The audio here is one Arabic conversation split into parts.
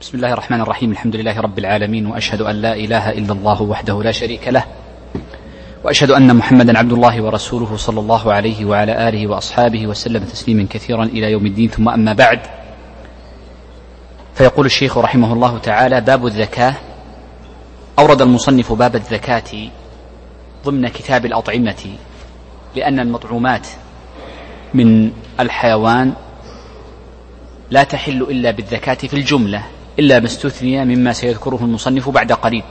بسم الله الرحمن الرحيم الحمد لله رب العالمين واشهد ان لا اله الا الله وحده لا شريك له واشهد ان محمدا عبد الله ورسوله صلى الله عليه وعلى اله واصحابه وسلم تسليما كثيرا إلى يوم الدين ثم اما بعد فيقول الشيخ رحمه الله تعالى باب الزكاه اورد المصنف باب الزكاه ضمن كتاب الاطعمه لأن المطعومات من الحيوان لا تحل الا بالزكاه في الجمله إلا ما استثني مما سيذكره المصنف بعد قليل.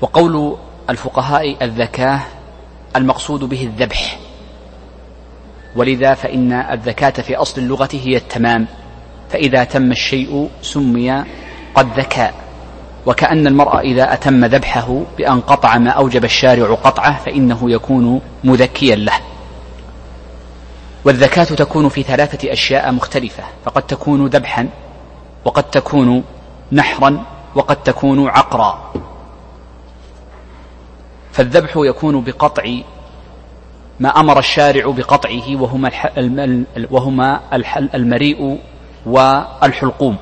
وقول الفقهاء الذكاة المقصود به الذبح. ولذا فإن الذكاة في أصل اللغة هي التمام. فإذا تم الشيء سمي قد ذكى. وكأن المرء إذا أتم ذبحه بأن قطع ما أوجب الشارع قطعه فإنه يكون مذكيا له. والذكاة تكون في ثلاثة أشياء مختلفة فقد تكون ذبحا وقد تكون نحرا وقد تكون عقرا. فالذبح يكون بقطع ما أمر الشارع بقطعه وهما وهما المريء والحلقوم.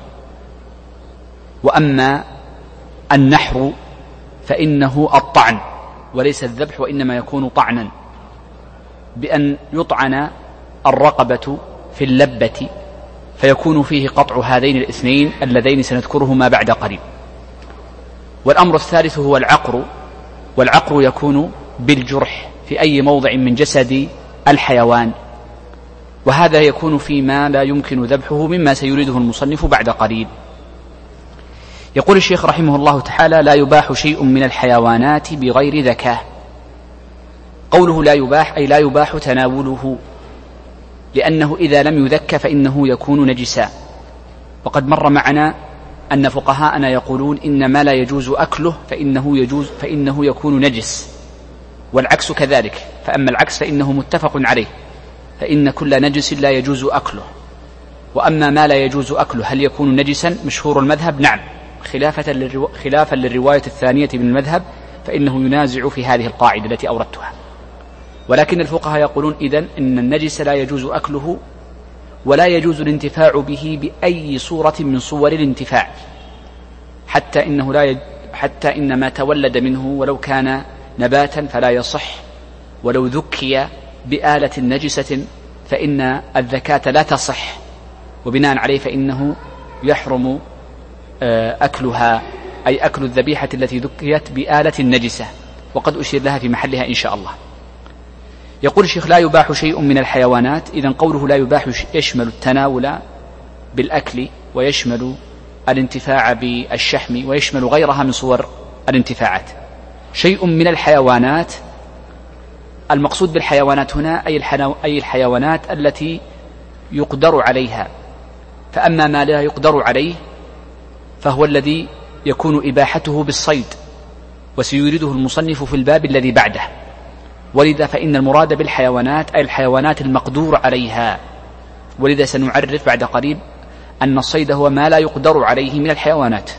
وأما النحر فإنه الطعن وليس الذبح وإنما يكون طعنا بأن يطعن الرقبة في اللبة. فيكون فيه قطع هذين الاثنين اللذين سنذكرهما بعد قليل والأمر الثالث هو العقر والعقر يكون بالجرح في أي موضع من جسد الحيوان. وهذا يكون فيما لا يمكن ذبحه مما سيريده المصنف بعد قليل. يقول الشيخ رحمه الله تعالى لا يباح شيء من الحيوانات بغير ذكاه قوله لا يباح أي لا يباح تناوله. لأنه إذا لم يذك فإنه يكون نجسا. وقد مر معنا أن فقهاءنا يقولون إن ما لا يجوز أكله فإنه يجوز فإنه يكون نجس. والعكس كذلك. فأما العكس فإنه متفق عليه. فإن كل نجس لا يجوز أكله. وأما ما لا يجوز أكله هل يكون نجسا؟ مشهور المذهب نعم. خلافة للرو... خلافا للرواية الثانية من المذهب فإنه ينازع في هذه القاعدة التي أوردتها. ولكن الفقهاء يقولون إذن إن النجس لا يجوز أكله ولا يجوز الانتفاع به بأي صورة من صور الانتفاع حتى إنه لا يج... حتى إن ما تولد منه ولو كان نباتا فلا يصح ولو ذكي بآلة نجسة فإن الذكاة لا تصح وبناء عليه فإنه يحرم آه، أكلها أي أكل الذبيحة التي ذكيت بآلة نجسة. وقد أشير لها في محلها إن شاء الله. يقول الشيخ لا يباح شيء من الحيوانات إذا قوله لا يباح يشمل التناول بالأكل ويشمل الانتفاع بالشحم ويشمل غيرها من صور الانتفاعات. شيء من الحيوانات المقصود بالحيوانات هنا أي, أي الحيوانات التي يقدر عليها. فأما ما لا يقدر عليه فهو الذي يكون إباحته بالصيد وسيريده المصنف في الباب الذي بعده. ولذا فإن المراد بالحيوانات أي الحيوانات المقدور عليها. ولذا سنعرف بعد قريب أن الصيد هو ما لا يقدر عليه من الحيوانات.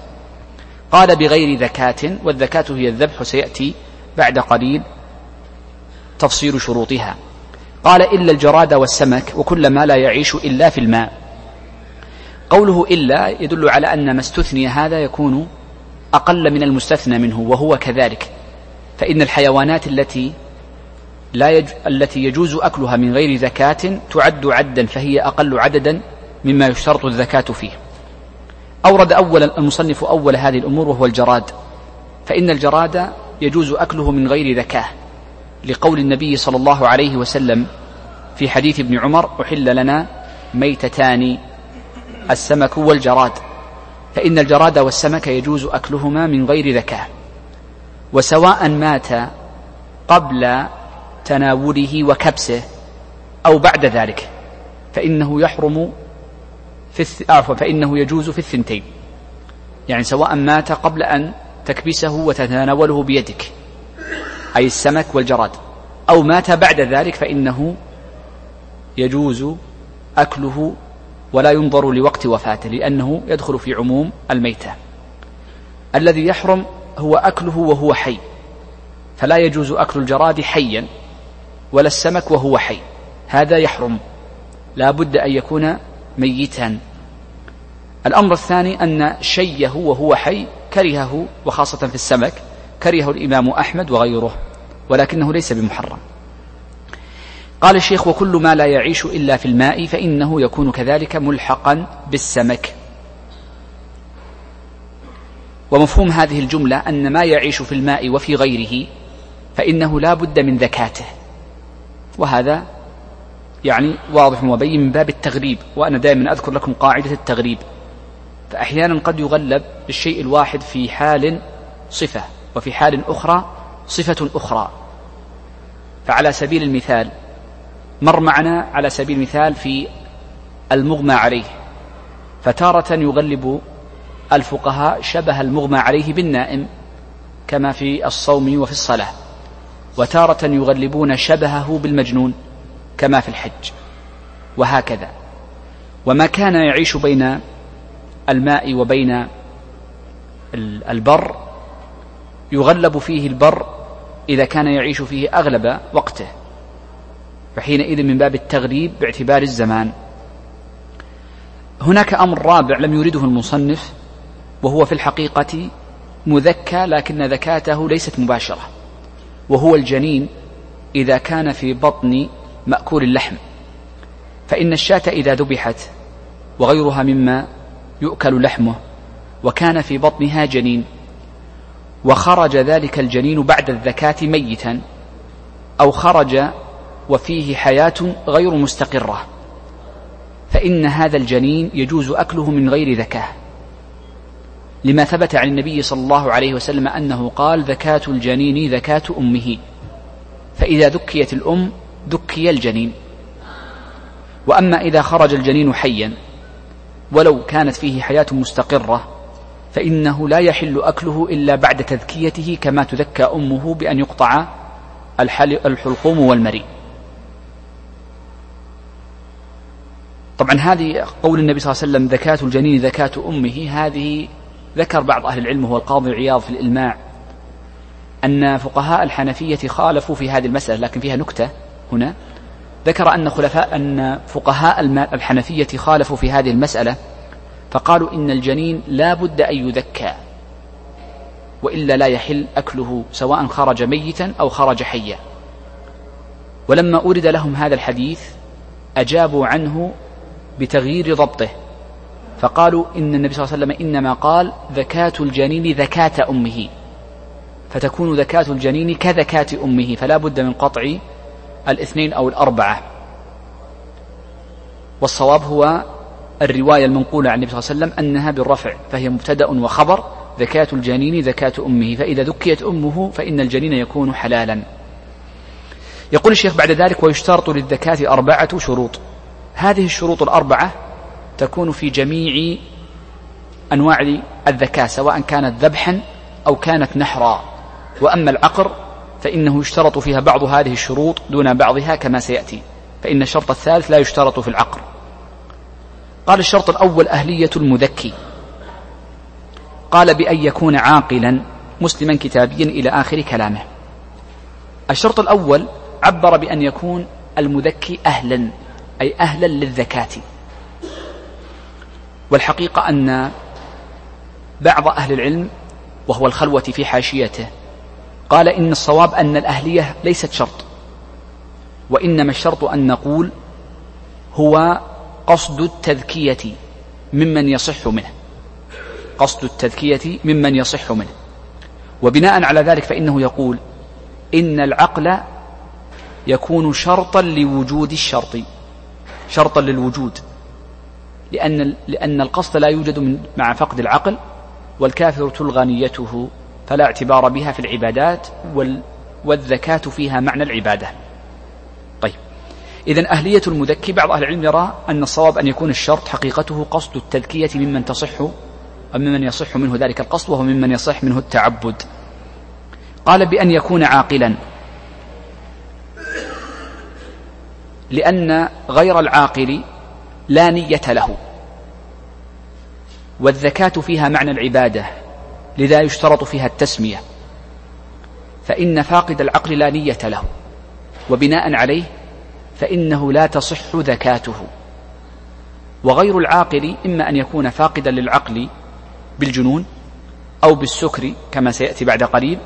قال بغير ذكاة والذكاة هي الذبح سيأتي بعد قليل تفصيل شروطها. قال إلا الجراد والسمك وكل ما لا يعيش إلا في الماء. قوله إلا يدل على أن ما استثني هذا يكون أقل من المستثنى منه وهو كذلك. فإن الحيوانات التي لا يج... التي يجوز أكلها من غير زكاة تعد عدا فهي أقل عددا مما يشترط الزكاة فيه. أورد أول المصنف أول هذه الأمور وهو الجراد. فإن الجراد يجوز أكله من غير ذكاة لقول النبي صلى الله عليه وسلم في حديث ابن عمر أحل لنا ميتتان السمك والجراد. فإن الجراد والسمك يجوز أكلهما من غير ذكاة وسواء مات قبل تناوله وكبسه أو بعد ذلك فإنه يحرم في الث... عفوا فإنه يجوز في الثنتين. يعني سواء مات قبل أن تكبسه وتتناوله بيدك أي السمك والجراد أو مات بعد ذلك فإنه يجوز أكله ولا ينظر لوقت وفاته لأنه يدخل في عموم الميتة. الذي يحرم هو أكله وهو حي فلا يجوز أكل الجراد حيا. ولا السمك وهو حي. هذا يحرم. لا بد أن يكون ميتا. الأمر الثاني أن شيه وهو حي كرهه وخاصة في السمك كرهه الإمام أحمد وغيره ولكنه ليس بمحرم. قال الشيخ وكل ما لا يعيش إلا في الماء فإنه يكون كذلك ملحقا بالسمك. ومفهوم هذه الجملة أن ما يعيش في الماء وفي غيره فإنه لا بد من ذكاته. وهذا يعني واضح وبين من باب التغريب وأنا دائما أذكر لكم قاعدة التغريب. فأحيانا قد يغلب الشيء الواحد في حال صفة وفي حال أخرى صفة أخرى. فعلى سبيل المثال مر معنا على سبيل المثال في المغمى عليه. فتارة يغلب الفقهاء شبه المغمى عليه بالنائم كما في الصوم وفي الصلاة. وتارة يغلبون شبهه بالمجنون كما في الحج. وهكذا. وما كان يعيش بين الماء وبين البر يغلب فيه البر إذا كان يعيش فيه أغلب وقته. فحينئذ من باب التغريب باعتبار الزمان. هناك أمر رابع لم يرده المصنف وهو في الحقيقة مذكى لكن ذكاته ليست مباشرة. وهو الجنين إذا كان في بطن مأكول اللحم. فإن الشاة إذا ذبحت وغيرها مما يؤكل لحمه وكان في بطنها جنين وخرج ذلك الجنين بعد الذكاة ميتا أو خرج وفيه حياة غير مستقرة فإن هذا الجنين يجوز أكله من غير ذكاة. لما ثبت عن النبي صلى الله عليه وسلم أنه قال ذكاة الجنين ذكاة أمه. فإذا ذكيت الأم ذكي الجنين. وأما إذا خرج الجنين حيا ولو كانت فيه حياة مستقرة فإنه لا يحل أكله إلا بعد تذكيته كما تذكى أمه بأن يقطع الحلقوم والمريء. طبعا هذه قول النبي صلى الله عليه وسلم ذكاة الجنين ذكاة أمه هذه ذكر بعض أهل العلم هو القاضي عياض في الإلماع أن فقهاء الحنفية خالفوا في هذه المسألة لكن فيها نكتة هنا. ذكر أن خلفاء أن فقهاء الحنفية خالفوا في هذه المسألة فقالوا إن الجنين لا بد أن يذكى وإلا لا يحل أكله سواء خرج ميتا أو خرج حيا. ولما أورد لهم هذا الحديث أجابوا عنه بتغيير ضبطه. فقالوا إن النبي صلى الله عليه وسلم إنما قال ذكاة الجنين ذكاة أمه. فتكون ذكاة الجنين كذكاة أمه فلا بد من قطع الاثنين أو الأربعة. والصواب هو الرواية المنقولة عن النبي صلى الله عليه وسلم أنها بالرفع فهي مبتدأ وخبر. ذكاة الجنين ذكاة أمه فإذا ذكيت أمه فإن الجنين يكون حلالا. يقول الشيخ بعد ذلك ويشترط للذكاة أربعة شروط. هذه الشروط الأربعة تكون في جميع أنواع الذكاء سواء كانت ذبحا أو كانت نحرا. وأما العقر فإنه يشترط فيها بعض هذه الشروط دون بعضها كما سيأتي. فإن الشرط الثالث لا يشترط في العقر. قال الشرط الأول أهلية المذكي. قال بأن يكون عاقلا مسلما كتابيا إلى آخر كلامه. الشرط الأول عبر بأن يكون المذكي أهلا أي أهلا للذكاة. والحقيقة أن بعض أهل العلم وهو الخلوة في حاشيته قال إن الصواب أن الأهلية ليست شرط وإنما الشرط أن نقول هو قصد التذكية ممن يصح منه قصد التذكية ممن يصح منه. وبناء على ذلك فإنه يقول إن العقل يكون شرطا لوجود الشرط شرطا للوجود. لأن لأن القصد لا يوجد من مع فقد العقل والكافر تلغى نيته فلا اعتبار بها في العبادات وال والذكاة فيها معنى العبادة. طيب. إذا أهلية المذكي بعض أهل العلم يرى أن الصواب أن يكون الشرط حقيقته قصد التذكية ممن تصح وممن يصح منه ذلك القصد وهو ممن يصح منه التعبد. قال بأن يكون عاقلا. لأن غير العاقل لا نية له. والذكاة فيها معنى العبادة لذا يشترط فيها التسمية. فإن فاقد العقل لا نية له وبناء عليه فإنه لا تصح ذكاته وغير العاقل إما أن يكون فاقدا للعقل بالجنون أو بالسكر كما سيأتي بعد قليل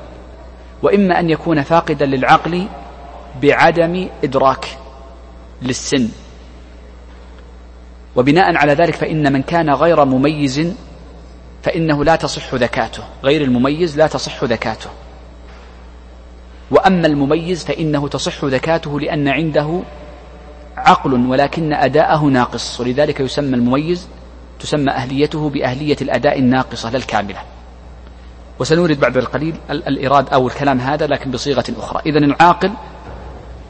وإما أن يكون فاقدا للعقل بعدم إدراك للسن. وبناء على ذلك فإن من كان غير مميز فإنه لا تصح ذكاته. غير المميز لا تصح ذكاته. وأما المميز فإنه تصح ذكاته لأن عنده عقل ولكن أداءه ناقص. ولذلك يسمى المميز تسمى أهليته بأهلية الأداء الناقصة لا الكاملة. وسنورد بعد القليل الإراد أو الكلام هذا لكن بصيغة أخرى. إذا العاقل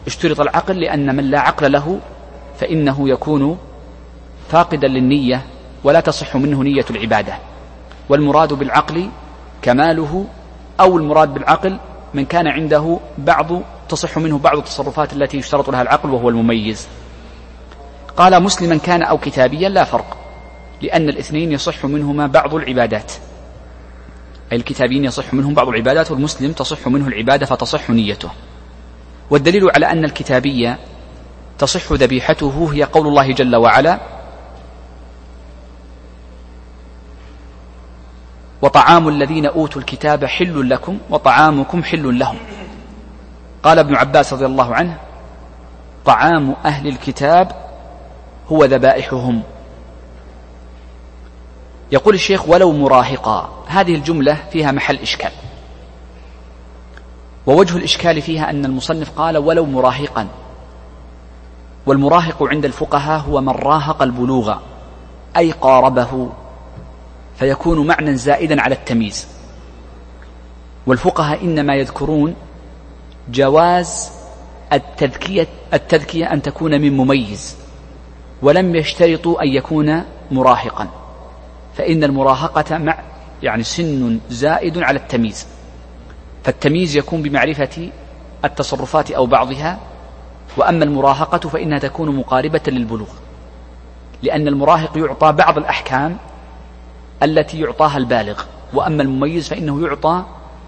اشترط العقل لأن من لا عقل له فإنه يكون فاقدا للنية ولا تصح منه نية العبادة. والمراد بالعقل كماله أو المراد بالعقل من كان عنده بعض تصح منه بعض التصرفات التي يشترط لها العقل وهو المميز. قال مسلما كان أو كتابيا لا فرق لأن الاثنين يصح منهما بعض العبادات. أي الكتابيين يصح منهم بعض العبادات والمسلم تصح منه العبادة فتصح نيته. والدليل على أن الكتابية تصح ذبيحته هي قول الله جل وعلا وطعام الذين أوتوا الكتاب حل لكم وطعامكم حل لهم. قال ابن عباس رضي الله عنه طعام أهل الكتاب هو ذبائحهم. يقول الشيخ ولو مراهقا. هذه الجملة فيها محل إشكال. ووجه الإشكال فيها أن المصنف قال ولو مراهقا. والمراهق عند الفقهاء هو من راهق البلوغ أي قاربه. فيكون معنى زائدا على التمييز. والفقهاء إنما يذكرون جواز التذكية, التذكية أن تكون من مميز ولم يشترطوا أن يكون مراهقا. فإن المراهقة مع يعني سن زائد على التمييز. فالتمييز يكون بمعرفة التصرفات أو بعضها وأما المراهقة فإنها تكون مقاربة للبلوغ. لأن المراهق يعطى بعض الأحكام التي يعطاها البالغ. وأما المميز فإنه يعطى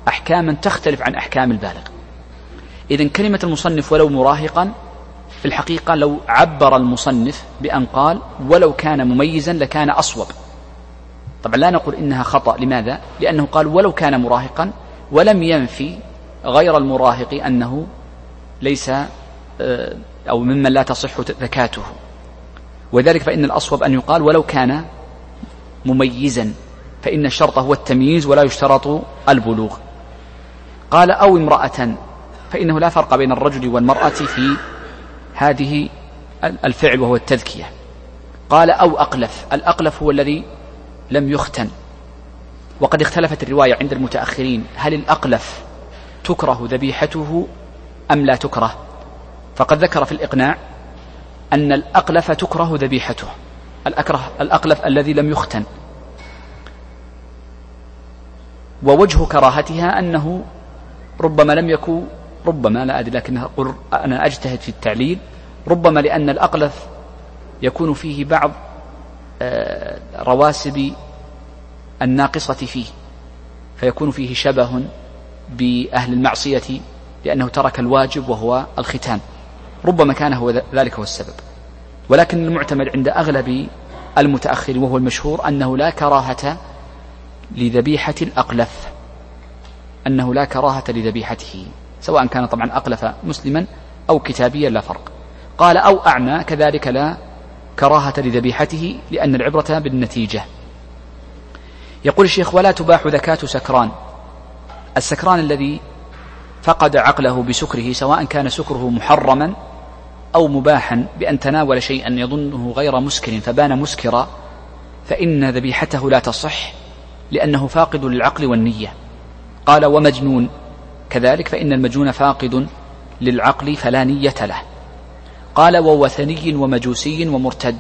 أحكاما تختلف عن أحكام البالغ. إذا كلمة المصنف ولو مراهقا في الحقيقة لو عبر المصنف بأن قال ولو كان مميزا لكان أصوب. طبعا لا نقول إنها خطأ. لماذا؟ لأنه قال ولو كان مراهقا ولم ينفي غير المراهق أنه ليس آه، أو ممن لا تصح ذكاته. وذلك فإن الأصوب أن يقال ولو كان مميزا فإن الشرط هو التمييز ولا يشترط البلوغ. قال أو امرأة فإنه لا فرق بين الرجل والمرأة في هذه الفعل وهو التذكية. قال أو أقلف الأقلف هو الذي لم يختن. وقد اختلفت الرواية عند المتأخرين هل الأقلف تكره ذبيحته أم لا تكره؟ فقد ذكر في الإقناع أن الأقلف تكره ذبيحته. الأكره الأقلف الذي لم يختن. ووجه كراهتها أنه ربما لم يكن ربما لا أدري لكن أنا أجتهد في التعليل. ربما لأن الأقلف يكون فيه بعض آه، رواسب الناقصة فيه فيكون فيه شبه بأهل المعصية لأنه ترك الواجب وهو الختان. ربما كان هو ذلك هو السبب. ولكن المعتمد عند أغلب المتأخر وهو المشهور أنه لا كراهة لذبيحة الأقلف. أنه لا كراهة لذبيحته سواء كان طبعا أقلف مسلما أو كتابيا لا فرق. قال أو أعمى كذلك لا كراهة لذبيحته لأن العبرة بالنتيجة. يقول الشيخ ولا تباح ذكاة سكران. السكران الذي فقد عقله بسكره سواء كان سكره محرما أو مباحا بأن تناول شيئا يظنه غير مسكر فبان مسكرا فإن ذبيحته لا تصح لأنه فاقد للعقل والنية. قال ومجنون. كذلك فإن المجنون فاقد للعقل فلا نية له. قال ووثني ومجوسي ومرتد.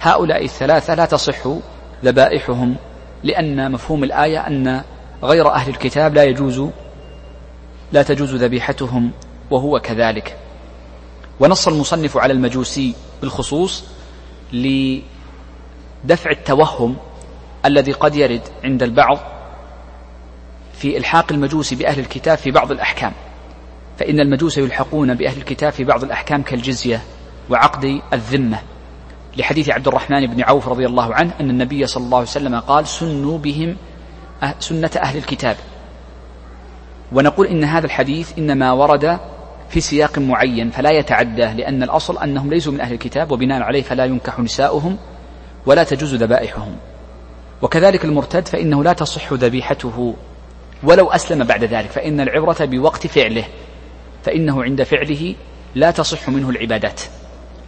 هؤلاء الثلاثة لا تصح ذبائحهم لأن مفهوم الآية أن غير أهل الكتاب لا يجوز لا تجوز ذبيحتهم وهو كذلك. ونص المصنف على المجوسي بالخصوص لدفع التوهم الذي قد يرد عند البعض في إلحاق المجوس بأهل الكتاب في بعض الأحكام. فإن المجوس يلحقون بأهل الكتاب في بعض الأحكام كالجزية وعقد الذمة. لحديث عبد الرحمن بن عوف رضي الله عنه أن النبي صلى الله عليه وسلم قال سنوا بهم أه- سنة أهل الكتاب ونقول إن هذا الحديث إنما ورد في سياق معين فلا يتعداه لأن الأصل أنهم ليسوا من أهل الكتاب وبناء عليه فلا ينكح نساؤهم ولا تجوز ذبائحهم. وكذلك المرتد فإنه لا تصح ذبيحته ولو أسلم بعد ذلك فإن العبرة بوقت فعله فإنه عند فعله لا تصح منه العبادات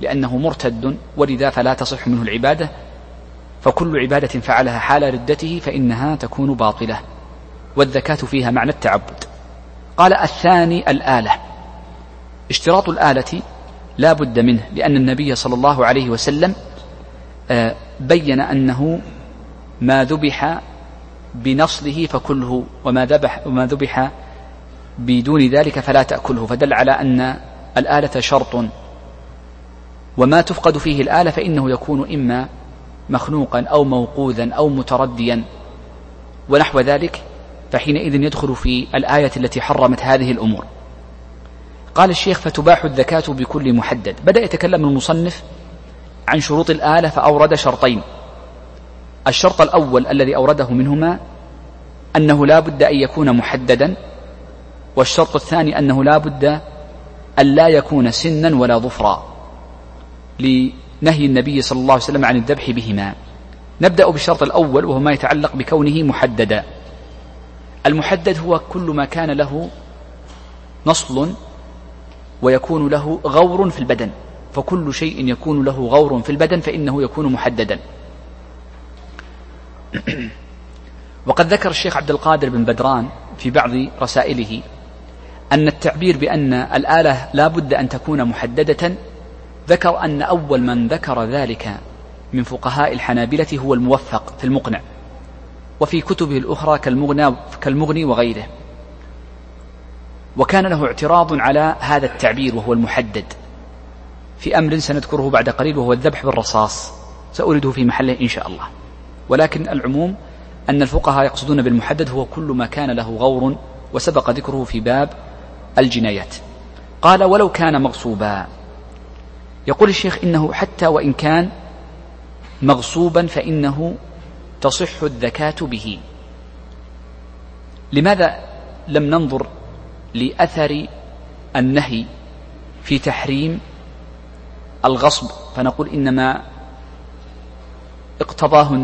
لأنه مرتد ولذا فلا تصح منه العبادة فكل عبادة فعلها حال ردته فإنها تكون باطلة والذكاة فيها معنى التعبد. قال الثاني الآلة. اشتراط الآلة لا بد منه لأن النبي صلى الله عليه وسلم آه، بين أنه ما ذبح بنصله فكله وما ذبح وما ذبح بدون ذلك فلا تأكله. فدل على أن الآلة شرط. وما تفقد فيه الآلة فإنه يكون إما مخنوقا أو موقوذا أو مترديا. ونحو ذلك فحينئذ يدخل في الآية التي حرمت هذه الأمور. قال الشيخ فتباح الذكاة بكل محدد. بدأ يتكلم المصنف عن شروط الآلة فأورد شرطين. الشرط الأول الذي أورده منهما أنه لا بد أن يكون محددا والشرط الثاني أنه لا بد أن لا يكون سنا ولا ظفرا لنهي النبي صلى الله عليه وسلم عن الذبح بهما. نبدأ بالشرط الأول وهو ما يتعلق بكونه محددا. المحدد هو كل ما كان له نصل ويكون له غور في البدن. فكل شيء يكون له غور في البدن فإنه يكون محددا. وقد ذكر الشيخ عبد القادر بن بدران في بعض رسائله أن التعبير بأن الآلة لا بد أن تكون محددة ذكر أن أول من ذكر ذلك من فقهاء الحنابلة هو الموفق في المقنع. وفي كتبه الأخرى كالمغنى, كالمغني وغيره. وكان له اعتراض على هذا التعبير وهو المحدد. في أمر سنذكره بعد قليل وهو الذبح بالرصاص. سأورده في محله إن شاء الله. ولكن العموم أن الفقهاء يقصدون بالمحدد هو كل ما كان له غور وسبق ذكره في باب الجنايات. قال ولو كان مغصوبا. يقول الشيخ إنه حتى وإن كان مغصوبا فإنه تصح الذكاة به. لماذا لم ننظر لأثر النهي في تحريم الغصب. فنقول إنما اقتضاه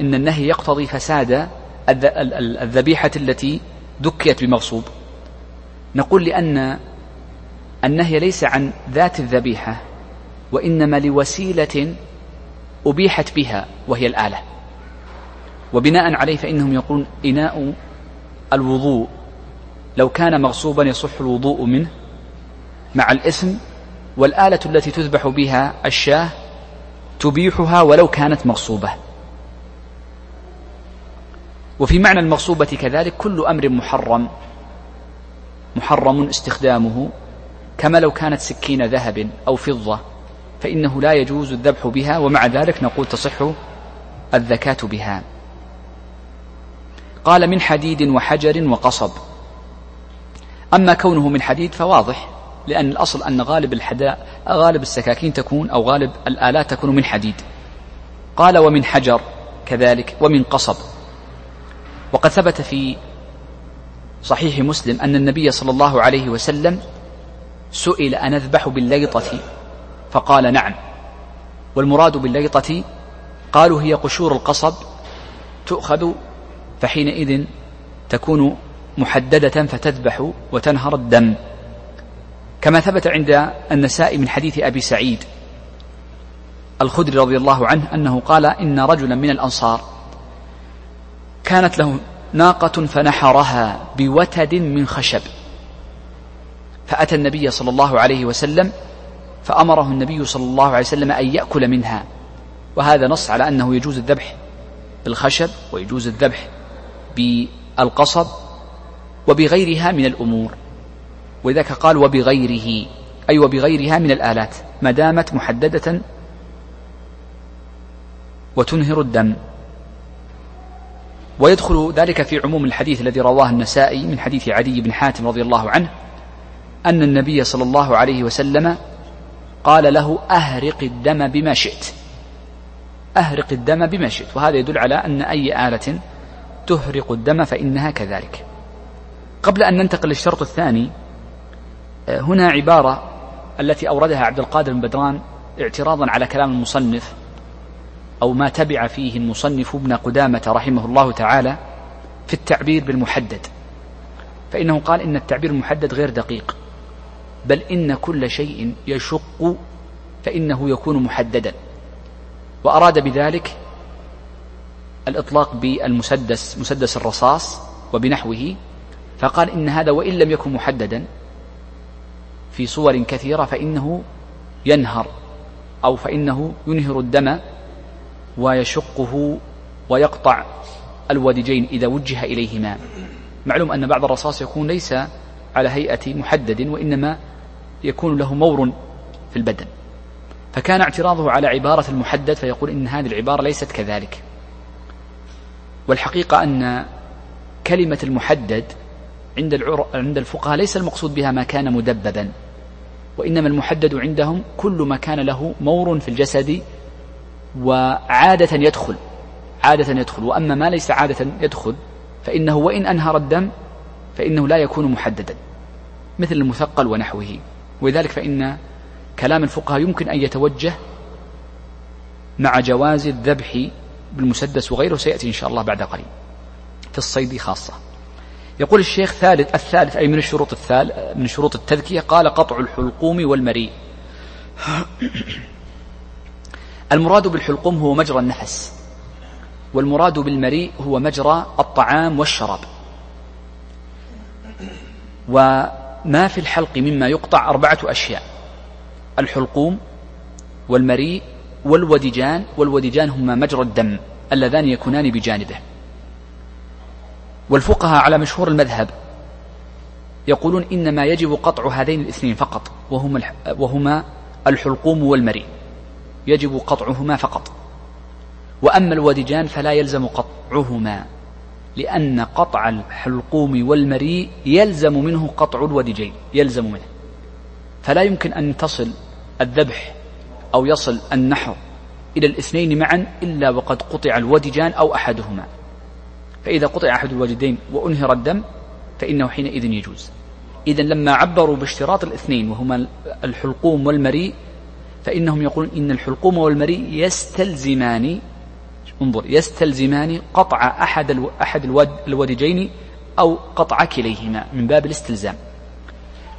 إن النهي يقتضي فساد الذبيحة التي ذكيت بمغصوب. نقول لأن النهي ليس عن ذات الذبيحة وإنما لوسيلة أبيحت بها وهي الآلة. وبناء عليه فإنهم يقولون إناء الوضوء. لو كان مغصوبا يصح الوضوء منه مع الإثم والآلة التي تذبح بها الشاة تبيحها ولو كانت مغصوبة. وفي معنى المغصوبة كذلك كل أمر محرم محرم استخدامه كما لو كانت سكين ذهب أو فضة فإنه لا يجوز الذبح بها ومع ذلك نقول تصح الذكاة بها. قال من حديد وحجر وقصب. أما كونه من حديد فواضح لأن الأصل أن غالب الحداء غالب السكاكين تكون أو غالب الآلات تكون من حديد. قال ومن حجر كذلك ومن قصب. وقد ثبت في صحيح مسلم أن النبي صلى الله عليه وسلم سئل أن أذبح بالليطة؟ فقال نعم. والمراد بالليطة قالوا هي قشور القصب تؤخذ فحينئذ تكون محددة فتذبح وتنهر الدم. كما ثبت عند النساء من حديث أبي سعيد الخدري رضي الله عنه أنه قال إن رجلا من الأنصار كانت له ناقة فنحرها بوتد من خشب. فأتى النبي صلى الله عليه وسلم فأمره النبي صلى الله عليه وسلم أن يأكل منها. وهذا نص على أنه يجوز الذبح بالخشب ويجوز الذبح بالقصب وبغيرها من الأمور. ولذلك قال وبغيره أي وبغيرها من الآلات ما دامت محددة وتنهر الدم. ويدخل ذلك في عموم الحديث الذي رواه النسائي من حديث عدي بن حاتم رضي الله عنه أن النبي صلى الله عليه وسلم قال له أهرق الدم بما شئت. أهرق الدم بما شئت. وهذا يدل على أن أي آلة تهرق الدم فإنها كذلك. قبل أن ننتقل للشرط الثاني آه، هنا عبارة التي أوردها عبد القادر بن بدران اعتراضا على كلام المصنف أو ما تبع فيه المصنف ابن قدامة رحمه الله تعالى في التعبير بالمحدد. فإنه قال إن التعبير المحدد غير دقيق بل إن كل شيء يشق فإنه يكون محددا. وأراد بذلك الإطلاق بالمسدس مسدس الرصاص وبنحوه فقال إن هذا وإن لم يكن محددا في صور كثيرة فإنه ينهر أو فإنه ينهر الدم ويشقه ويقطع الودجين إذا وجه إليهما. معلوم أن بعض الرصاص يكون ليس على هيئة محدد وإنما يكون له مور في البدن. فكان اعتراضه على عبارة المحدد فيقول إن هذه العبارة ليست كذلك. والحقيقة أن كلمة المحدد عند عند الفقهاء ليس المقصود بها ما كان مدببا وإنما المحدد عندهم كل ما كان له مور في الجسد وعادة يدخل عادة يدخل وأما ما ليس عادة يدخل فإنه وإن أنهر الدم فإنه لا يكون محددا مثل المثقل ونحوه. ولذلك فإن كلام الفقهاء يمكن أن يتوجه مع جواز الذبح بالمسدس وغيره سيأتي إن شاء الله بعد قليل. في الصيد خاصة. يقول الشيخ ثالث الثالث أي من الشروط الثالث من شروط التذكية قال قطع الحلقوم والمريء. المراد بالحلقوم هو مجرى النفس والمراد بالمريء هو مجرى الطعام والشراب. وما في الحلق مما يقطع أربعة أشياء الحلقوم والمريء والودجان والودجان هما مجرى الدم اللذان يكونان بجانبه. والفقهاء على مشهور المذهب يقولون إنما يجب قطع هذين الاثنين فقط وهما وهما الحلقوم والمريء. يجب قطعهما فقط. وأما الودجان فلا يلزم قطعهما لأن قطع الحلقوم والمريء يلزم منه قطع الودجين يلزم منه. فلا يمكن أن تصل الذبح أو يصل النحر إلى الاثنين معا إلا وقد قطع الودجان أو أحدهما. فإذا قطع أحد الوجدين وأنهر الدم فإنه حينئذ يجوز. إذا لما عبروا باشتراط الاثنين وهما الحلقوم والمريء فإنهم يقولون إن الحلقوم والمريء يستلزمان انظر يستلزمان قطع أحد أحد الودجين أو قطع كليهما من باب الاستلزام.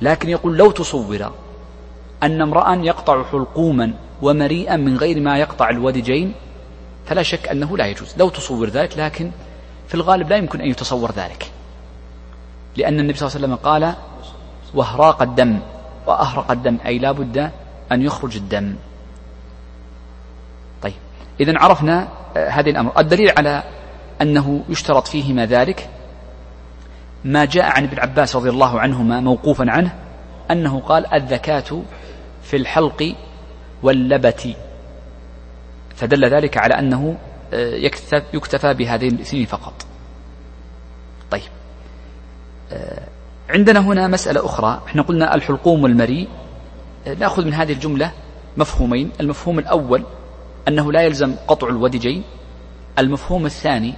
لكن يقول لو تصور أن امرأ يقطع حلقوما ومريئا من غير ما يقطع الودجين فلا شك أنه لا يجوز. لو تصور ذلك لكن في الغالب لا يمكن أن يتصور ذلك. لأن النبي صلى الله عليه وسلم قال وهراق الدم وأهرق الدم. أي لا بد أن يخرج الدم. طيب. إذا عرفنا آه، هذه الأمر. الدليل على أنه يشترط فيهما ذلك ما جاء عن ابن عباس رضي الله عنهما موقوفا عنه أنه قال الذكاة في الحلق واللبت. فدل ذلك على أنه يكتفى بهذين الاثنين فقط. طيب. عندنا هنا مسألة أخرى. إحنا قلنا الحلقوم والمري آه، نأخذ من هذه الجملة مفهومين. المفهوم الأول أنه لا يلزم قطع الودجين. المفهوم الثاني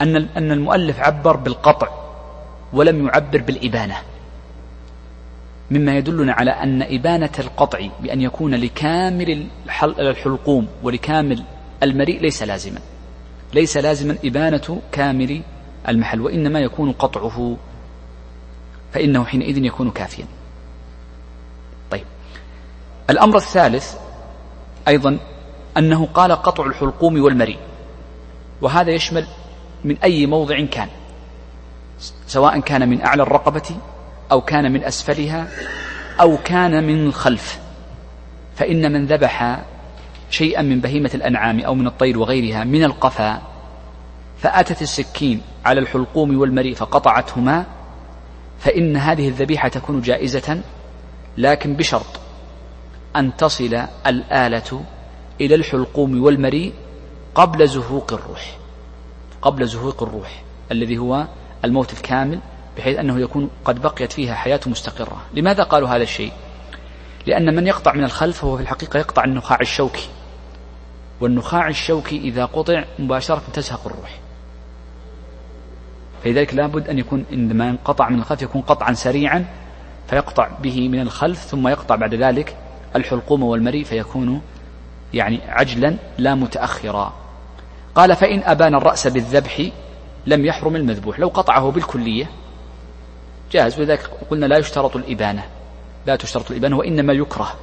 أن أن المؤلف عبر بالقطع ولم يعبر بالإبانة. مما يدلنا على أن إبانة القطع بأن يكون لكامل الحلقوم ولكامل المريء ليس لازما. ليس لازما إبانة كامل المحل وإنما يكون قطعه فإنه حينئذ يكون كافيا. طيب. الأمر الثالث أيضا أنه قال قطع الحلقوم والمريء وهذا يشمل من أي موضع كان سواء كان من أعلى الرقبة أو كان من أسفلها أو كان من الخلف فإن من ذبح شيئا من بهيمة الأنعام أو من الطير وغيرها من القفا فأتت السكين على الحلقوم والمريء فقطعتهما فإن هذه الذبيحة تكون جائزة لكن بشرط أن تصل الآلة إلى الحلقوم والمريء قبل زهوق الروح قبل زهوق الروح الذي هو الموت الكامل بحيث أنه يكون قد بقيت فيها حياة مستقرة. لماذا قالوا هذا الشيء؟ لأن من يقطع من الخلف هو في الحقيقة يقطع النخاع الشوكي. والنخاع الشوكي إذا قطع مباشرة تزهق الروح. فلذلك لابد أن يكون عندما ينقطع من الخلف يكون قطعا سريعا فيقطع به من الخلف ثم يقطع بعد ذلك الحلقوم والمريء فيكون يعني عجلا لا متأخرا. قال فإن أبان الرأس بالذبح لم يحرم المذبوح. لو قطعه بالكلية جاز ولذلك قلنا لا يشترط الإبانة. لا تشترط الإبانة وإنما يكره.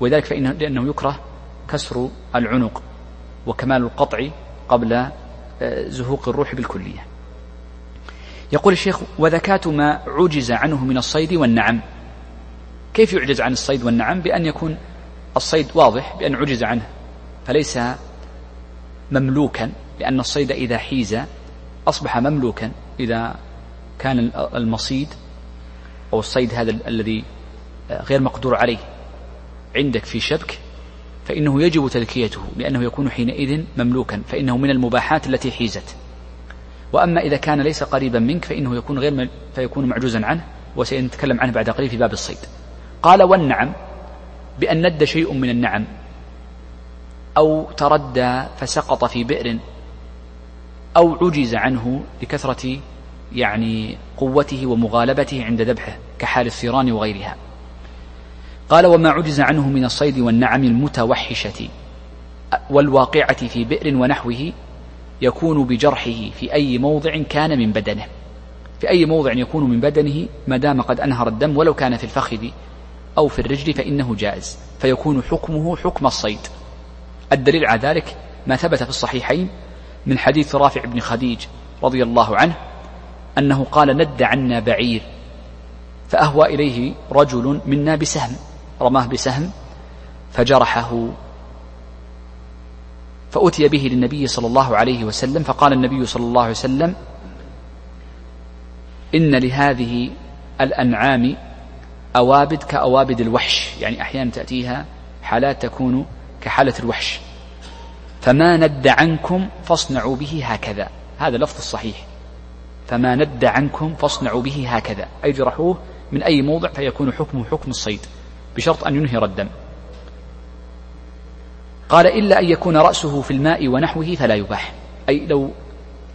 ولذلك فإنه لأنه يكره كسر العنق وكمال القطع قبل آه، زهوق الروح بالكلية. يقول الشيخ وذكاة ما عجز عنه من الصيد والنعم. كيف يعجز عن الصيد والنعم؟ بأن يكون الصيد واضح بأن عجز عنه. فليس مملوكا لأن الصيد إذا حيز أصبح مملوكا إذا كان المصيد أو الصيد هذا الذي غير مقدور عليه عندك في شبك فإنه يجب تذكيته لأنه يكون حينئذ مملوكا فإنه من المباحات التي حيزت. وأما إذا كان ليس قريبا منك فإنه يكون غير فيكون معجوزا عنه وسنتكلم عنه بعد قليل في باب الصيد. قال والنعم بأن ند شيء من النعم أو تردى فسقط في بئر أو عجز عنه لكثرة يعني قوته ومغالبته عند ذبحه كحال الثيران وغيرها. قال وما عجز عنه من الصيد والنعم المتوحشة والواقعة في بئر ونحوه يكون بجرحه في أي موضع كان من بدنه. في أي موضع يكون من بدنه ما دام قد أنهر الدم ولو كان في الفخذ أو في الرجل فإنه جائز. فيكون حكمه حكم الصيد. الدليل على ذلك ما ثبت في الصحيحين من حديث رافع بن خديج رضي الله عنه أنه قال ند عنا بعير فأهوى إليه رجل منا بسهم رماه بسهم فجرحه. فأتي به للنبي صلى الله عليه وسلم فقال النبي صلى الله عليه وسلم إن لهذه الأنعام أوابد كأوابد الوحش يعني أحيانا تأتيها حالات تكون كحالة الوحش. فما ند عنكم فاصنعوا به هكذا. هذا لفظ الصحيح فما ند عنكم فاصنعوا به هكذا. أي جرحوه من أي موضع فيكون حكمه حكم الصيد بشرط أن ينهر الدم قال إلا أن يكون رأسه في الماء ونحوه فلا يباح. أي لو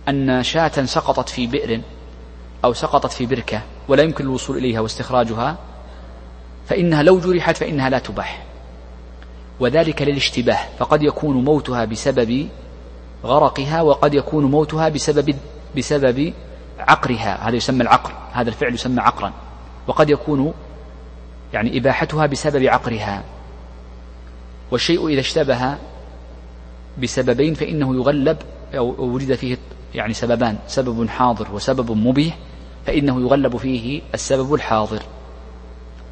أن شاة سقطت في بئر أو سقطت في بركة ولا يمكن الوصول إليها واستخراجها فإنها لو جرحت فإنها لا تباح. وذلك للاشتباه فقد يكون موتها بسبب غرقها وقد يكون موتها بسبب بسبب عقرها هذا يسمى العقر هذا الفعل يسمى عقرا. وقد يكون يعني إباحتها بسبب عقرها. والشيء إذا اشتبه بسببين فإنه يغلب أو وجد فيه يعني سببان سبب حاضر وسبب مبيح فإنه يغلب فيه السبب الحاضر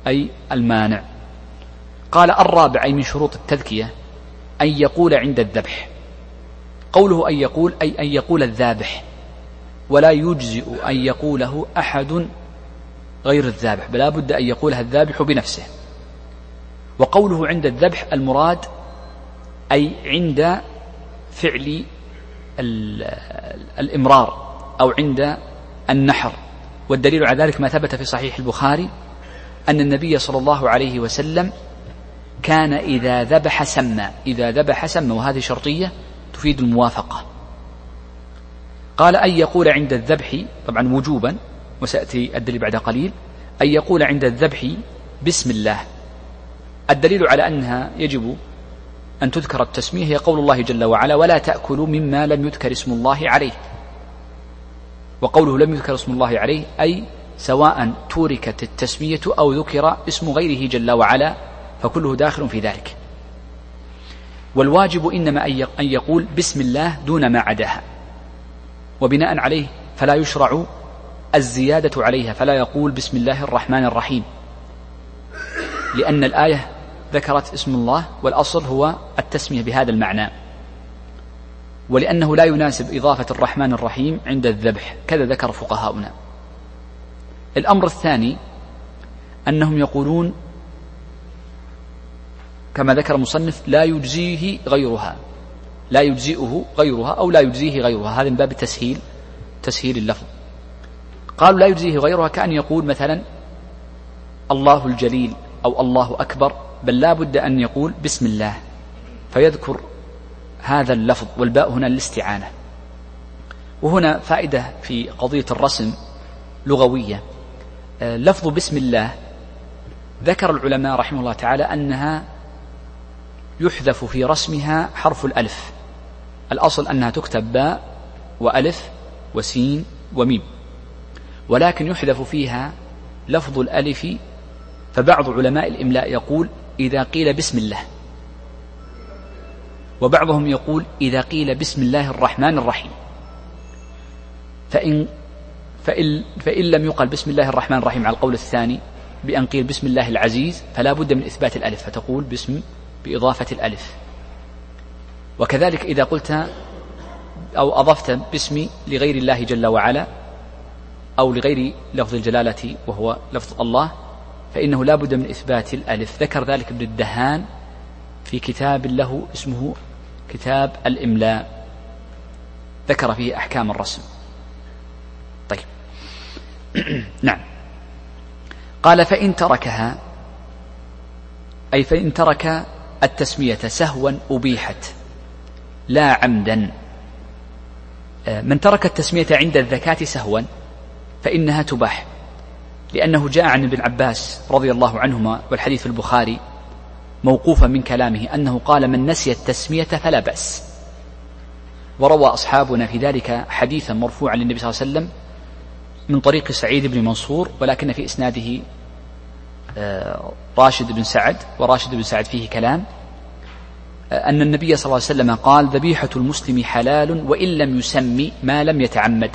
أي المانع. قال الرابع أي من شروط التذكية أن يقول عند الذبح. قوله أن يقول أي أن يقول الذابح. ولا يجزئ أن يقوله أحد غير الذابح بل بد أن يقولها الذابح بنفسه. وقوله عند الذبح المراد أي عند فعل الإمرار أو عند النحر. والدليل على ذلك ما ثبت في صحيح البخاري أن النبي صلى الله عليه وسلم كان إذا ذبح سمى إذا ذبح سمى وهذه شرطية تفيد الموافقة. قال أن يقول عند الذبح طبعا وجوبا وسيأتي الدليل بعد قليل أن يقول عند الذبح بسم الله. الدليل على أنها يجب أن تذكر التسمية هي قول الله جل وعلا ولا تأكلوا مما لم يذكر اسم الله عليه وقوله لم يذكر اسم الله عليه أي سواء توركت التسمية أو ذكر اسم غيره جل وعلا فكله داخل في ذلك. والواجب إنما أن يقول بسم الله دون ما عداها. وبناء عليه فلا يشرع الزيادة عليها فلا يقول بسم الله الرحمن الرحيم. لأن الآية ذكرت اسم الله والأصل هو التسمية بهذا المعنى. ولأنه لا يناسب إضافة الرحمن الرحيم عند الذبح كذا ذكر فقهاؤنا. الأمر الثاني أنهم يقولون كما ذكر المصنف لا يجزيه غيرها. لا يجزئه غيرها أو لا يجزيه غيرها. هذا من باب التسهيل تسهيل اللفظ. قالوا لا يجزيه غيرها كأن يقول مثلا الله الجليل أو الله أكبر بل لا بد أن يقول بسم الله فيذكر هذا اللفظ والباء هنا الاستعانة. وهنا فائدة في قضية الرسم لغوية. آه، لفظ بسم الله ذكر العلماء رحمه الله تعالى أنها يحذف في رسمها حرف الألف. الأصل أنها تكتب باء وألف وسين وميم. ولكن يحذف فيها لفظ الألف فبعض علماء الإملاء يقول إذا قيل بسم الله. وبعضهم يقول إذا قيل بسم الله الرحمن الرحيم. فإن فإن, فإن لم يقل بسم الله الرحمن الرحيم على القول الثاني بأن قيل بسم الله العزيز فلا بد من إثبات الألف فتقول باسم بإضافة الألف. وكذلك إذا قلت أو أضفت باسم لغير الله جل وعلا أو لغير لفظ الجلالة وهو لفظ الله فإنه لا بد من إثبات الألف. ذكر ذلك ابن الدهان في كتاب له اسمه كتاب الإملاء. ذكر فيه أحكام الرسم. طيب. نعم. قال فإن تركها أي فإن ترك التسمية سهوا أبيحت. لا عمدا. آه، من ترك التسمية عند الذكاة سهوا فإنها تباح لأنه جاء عن ابن عباس رضي الله عنهما والحديث في البخاري موقوفا من كلامه أنه قال من نسي التسمية فلا بأس وروى أصحابنا في ذلك حديثا مرفوعا للنبي صلى الله عليه وسلم من طريق سعيد بن منصور ولكن في إسناده آه، راشد بن سعد وراشد بن سعد فيه كلام. أن النبي صلى الله عليه وسلم قال ذبيحة المسلم حلال وإن لم يسمي ما لم يتعمد.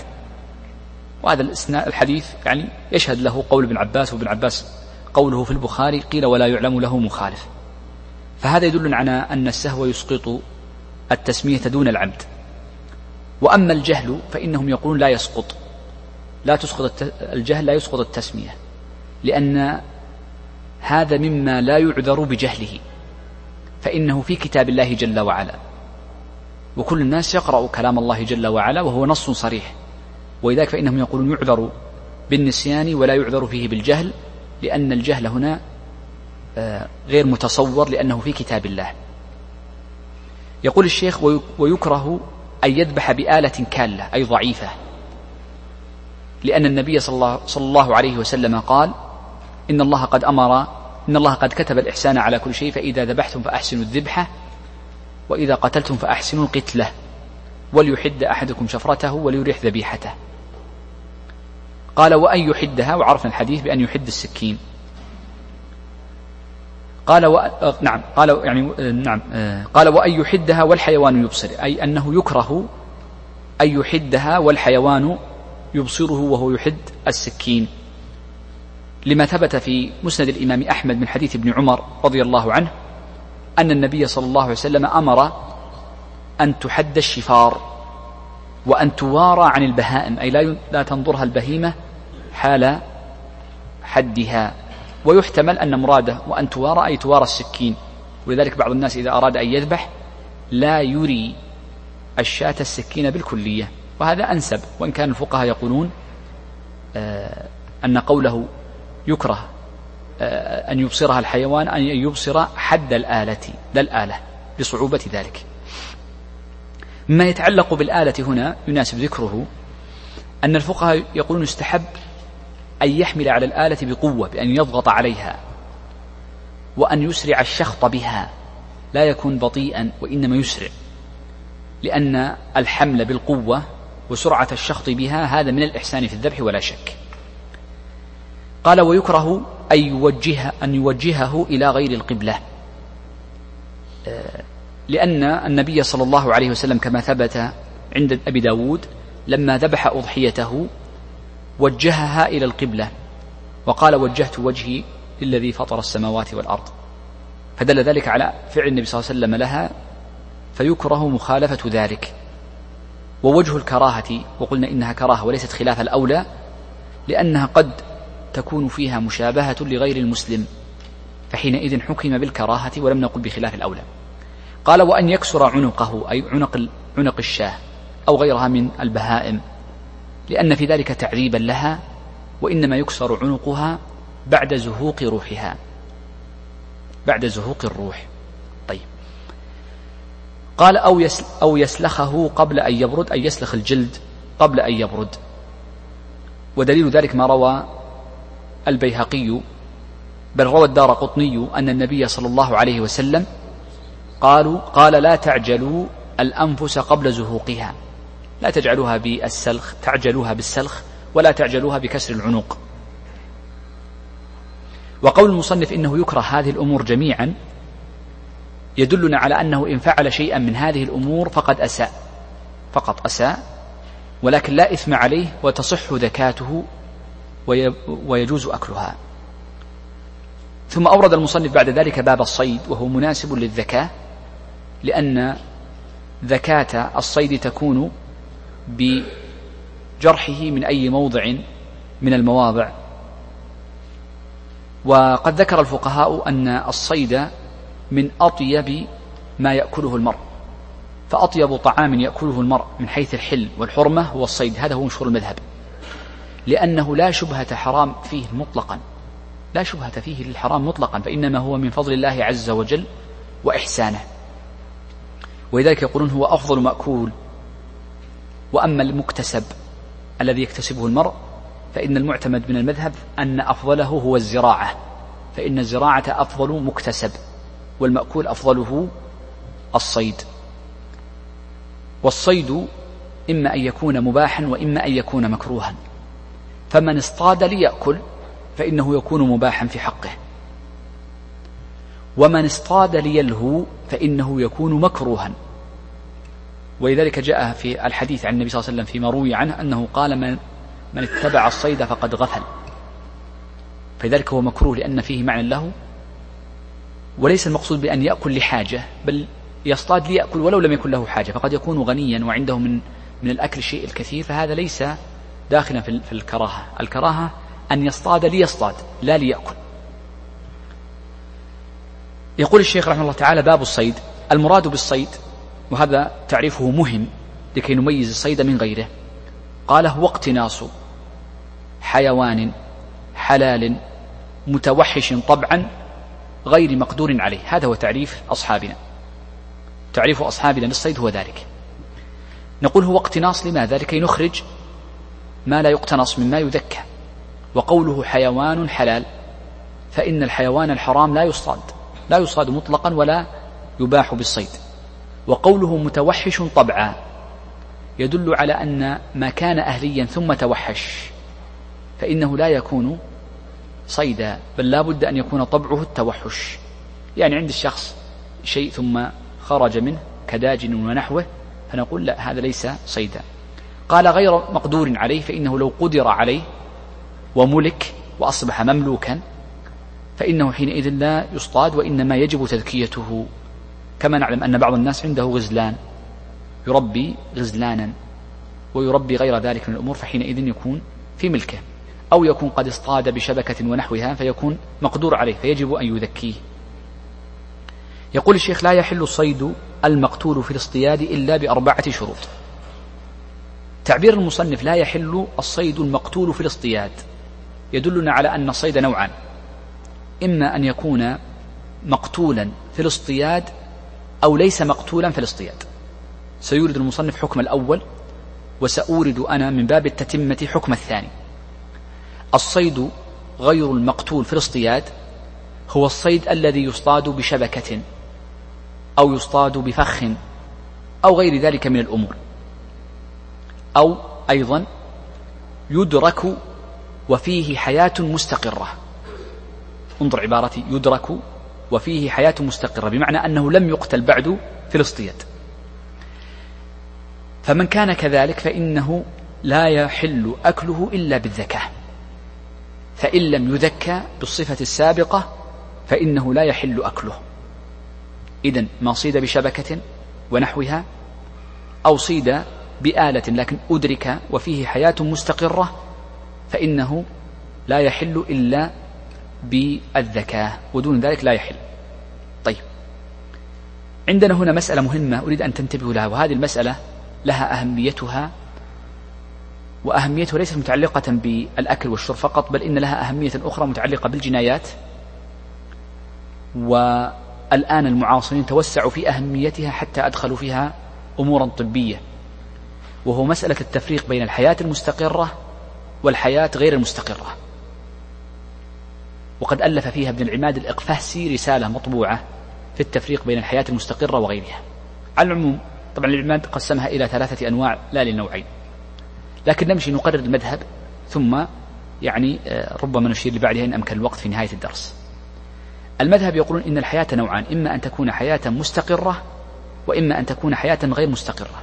وهذا الحديث يعني يشهد له قول ابن عباس وابن عباس قوله في البخاري قيل ولا يعلم له مخالف. فهذا يدل على أن السهو يسقط التسمية دون العمد. وأما الجهل فإنهم يقولون لا يسقط. لا تسقط الجهل لا يسقط التسمية. لأن هذا مما لا يعذر بجهله. فإنه في كتاب الله جل وعلا. وكل الناس يقرأ كلام الله جل وعلا وهو نص صريح. ولذلك فإنهم يقولون يعذر بالنسيان ولا يعذر فيه بالجهل لأن الجهل هنا آه، غير متصور لأنه في كتاب الله. يقول الشيخ ويكره أن يذبح بآلة كالة أي ضعيفة. لأن النبي صلى الله, صلى الله عليه وسلم قال إن الله قد أمر إن الله قد كتب الإحسان على كل شيء فإذا ذبحتم فأحسنوا الذبحة وإذا قتلتم فأحسنوا القتلة. وليحد أحدكم شفرته وليريح ذبيحته. قال وأن يحدها وعرفنا الحديث بأن يحد السكين. قال و... نعم قال يعني نعم قال وأن يحدها والحيوان يبصر أي أنه يكره أن يحدها والحيوان يبصره وهو يحد السكين. لما ثبت في مسند الإمام أحمد من حديث ابن عمر رضي الله عنه أن النبي صلى الله عليه وسلم أمر أن تحد الشفار وأن توارى عن البهائم أي لا لا تنظرها البهيمة حال حدها. ويحتمل أن مراده وأن توارى أي توارى السكين. ولذلك بعض الناس إذا أراد أن يذبح لا يري الشاة السكين بالكلية. وهذا أنسب وإن كان الفقهاء يقولون آه، أن قوله يكره آه، أن يبصرها الحيوان أن يبصر حد الآلة لا الآلة لصعوبة ذلك. ما يتعلق بالآلة هنا يناسب ذكره أن الفقهاء يقولون يستحب أن يحمل على الآلة بقوة بأن يضغط عليها وأن يسرع الشخط بها. لا يكون بطيئا وإنما يسرع لأن الحمل بالقوة وسرعة الشخط بها هذا من الإحسان في الذبح ولا شك. قال ويكره أن يوجه أن يوجهه إلى غير القبلة. آه، لأن النبي صلى الله عليه وسلم كما ثبت عند أبي داود لما ذبح أضحيته وجهها إلى القبلة وقال وجهت وجهي للذي فطر السماوات والأرض. فدل ذلك على فعل النبي صلى الله عليه وسلم لها فيكره مخالفة ذلك. ووجه الكراهة وقلنا إنها كراهة وليست خلاف الأولى لأنها قد تكون فيها مشابهة لغير المسلم فحينئذ حكم بالكراهة ولم نقل بخلاف الأولى. قال وأن يكسر عنقه أي عنق عنق الشاه أو غيرها من البهائم لأن في ذلك تعذيبا لها وإنما يكسر عنقها بعد زهوق روحها. بعد زهوق الروح. طيب. قال أو, أو يسلخه قبل أن يبرد أي يسلخ الجلد قبل أن يبرد. ودليل ذلك ما روى البيهقي بل روى الدار قطني أن النبي صلى الله عليه وسلم قالوا قال لا تعجلوا الأنفس قبل زهوقها. لا تجعلوها بالسلخ تعجلوها بالسلخ ولا تعجلوها بكسر العنق. وقول المصنف إنه يكره هذه الأمور جميعا يدلنا على أنه إن فعل شيئا من هذه الأمور فقد أساء فقط أساء ولكن لا إثم عليه وتصح ذكاته ويجوز أكلها. ثم أورد المصنف بعد ذلك باب الصيد وهو مناسب للذكاء لأن ذكاة الصيد تكون بجرحه من أي موضع من المواضع. وقد ذكر الفقهاء أن الصيد من أطيب ما يأكله المرء فأطيب طعام يأكله المرء من حيث الحل والحرمة هو الصيد. هذا هو مشهور المذهب. لأنه لا شبهة حرام فيه مطلقا. لا شبهة فيه للحرام مطلقا فإنما هو من فضل الله عز وجل وإحسانه. ولذلك يقولون هو أفضل مأكول. وأما المكتسب الذي يكتسبه المرء فإن المعتمد من المذهب أن أفضله هو الزراعة. فإن الزراعة أفضل مكتسب والمأكول أفضله الصيد. والصيد إما أن يكون مباحا وإما أن يكون مكروها. فمن اصطاد ليأكل فإنه يكون مباحا في حقه. ومن اصطاد ليلهو فإنه يكون مكروها. ولذلك جاء في الحديث عن النبي صلى الله عليه وسلم فيما روي عنه أنه قال من من اتبع الصيد فقد غفل. فلذلك هو مكروه لأن فيه معنى له. وليس المقصود بأن يأكل لحاجة بل يصطاد ليأكل ولو لم يكن له حاجة فقد يكون غنيا وعنده من من الأكل الشيء الكثير فهذا ليس داخلا في الكراهة. الكراهة أن يصطاد ليصطاد لا ليأكل. يقول الشيخ رحمه الله تعالى باب الصيد. المراد بالصيد وهذا تعريفه مهم لكي نميز الصيد من غيره. قال هو اقتناص حيوان حلال متوحش طبعا غير مقدور عليه. هذا هو تعريف أصحابنا. تعريف أصحابنا للصيد هو ذلك. نقول هو اقتناص لماذا؟ لكي نخرج ما لا يقتنص مما يذكى. وقوله حيوان حلال فإن الحيوان الحرام لا يصطاد لا يصطاد مطلقا ولا يباح بالصيد. وقوله متوحش طبعا يدل على أن ما كان أهليا ثم توحش فإنه لا يكون صيدا بل لا بد أن يكون طبعه التوحش. يعني عند الشخص شيء ثم خرج منه كداج ونحوه فنقول لا هذا ليس صيدا. قال غير مقدور عليه فإنه لو قدر عليه وملك وأصبح مملوكا فإنه حينئذ لا يصطاد وإنما يجب تذكيته. كما نعلم أن بعض الناس عنده غزلان يربي غزلانا ويربي غير ذلك من الأمور فحينئذ يكون في ملكه أو يكون قد اصطاد بشبكة ونحوها فيكون مقدور عليه فيجب أن يذكيه. يقول الشيخ لا يحل الصيد المقتول في الاصطياد إلا بأربعة شروط. تعبير المصنف لا يحل الصيد المقتول في الاصطياد يدلنا على أن الصيد نوعان. إما أن يكون مقتولا في الاصطياد أو ليس مقتولا في الاصطياد. سيورد المصنف حكم الأول وسأورد أنا من باب التتمة حكم الثاني. الصيد غير المقتول في الاصطياد هو الصيد الذي يصطاد بشبكة أو يصطاد بفخ أو غير ذلك من الأمور. أو أيضا يدرك وفيه حياة مستقرة. انظر عبارتي يدرك وفيه حياة مستقرة بمعنى أنه لم يقتل بعد في الاصطياد فمن كان كذلك فإنه لا يحل أكله إلا بالذكاء. فإن لم يذكى بالصفة السابقة فإنه لا يحل أكله. إذا ما صيد بشبكة ونحوها أو صيد بآلة لكن أدرك وفيه حياة مستقرة فإنه لا يحل إلا بالذكاء ودون ذلك لا يحل. طيب. عندنا هنا مسألة مهمة أريد أن تنتبهوا لها وهذه المسألة لها أهميتها وأهميتها ليست متعلقة بالأكل والشرب فقط بل إن لها أهمية أخرى متعلقة بالجنايات. الآن المعاصرين توسعوا في أهميتها حتى أدخلوا فيها أمورا طبية. وهو مسألة التفريق بين الحياة المستقرة والحياة غير المستقرة. وقد ألف فيها ابن العماد الإقفهسي رسالة مطبوعة في التفريق بين الحياة المستقرة وغيرها. على العموم طبعا العماد قسمها إلى ثلاثة أنواع لا للنوعين لكن نمشي نقرر المذهب ثم يعني آه، ربما نشير لبعدها إن أمكن الوقت في نهاية الدرس. المذهب يقولون إن الحياة نوعان إما أن تكون حياة مستقرة وإما أن تكون حياة غير مستقرة.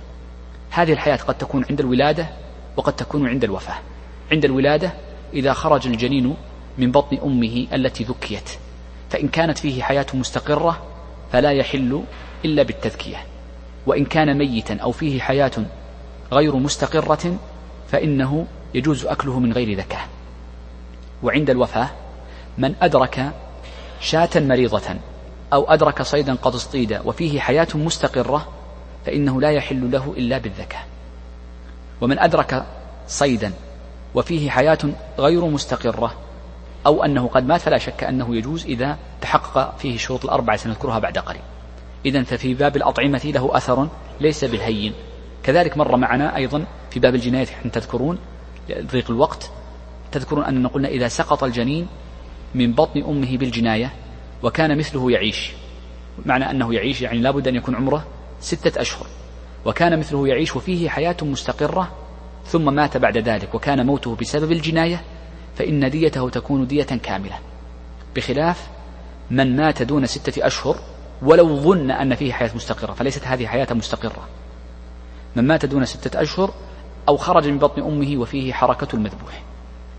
هذه الحياة قد تكون عند الولادة وقد تكون عند الوفاة. عند الولادة إذا خرج الجنين من بطن أمه التي ذكيت. فإن كانت فيه حياة مستقرة فلا يحل إلا بالتذكية. وإن كان ميتا أو فيه حياة غير مستقرة فإنه يجوز أكله من غير ذكاء. وعند الوفاة من أدرك شاة مريضة أو أدرك صيدا قد اصطيد وفيه حياة مستقرة فإنه لا يحل له إلا بالذكاء. ومن أدرك صيدا وفيه حياة غير مستقرة أو أنه قد مات فلا شك أنه يجوز إذا تحقق فيه الشروط الأربعة سنذكرها بعد قليل. إذا ففي باب الأطعمة له أثر ليس بالهين. كذلك مر معنا أيضا في باب الجناية حين تذكرون لضيق الوقت. تذكرون أننا قلنا إذا سقط الجنين من بطن أمه بالجناية وكان مثله يعيش. معنى أنه يعيش يعني لابد أن يكون عمره ستة أشهر وكان مثله يعيش وفيه حياة مستقرة ظم مات بعد ذلك وكان موته بسبب الجناية فإن ديته تكون دية كاملة. بخلاف من مات دون ستة أشهر ولو ظن أن فيه حياة مستقرة فليست هذه حياة مستقرة. من مات دون ستة أشهر أو خرج من بطن أمه وفيه حركة المذبوح.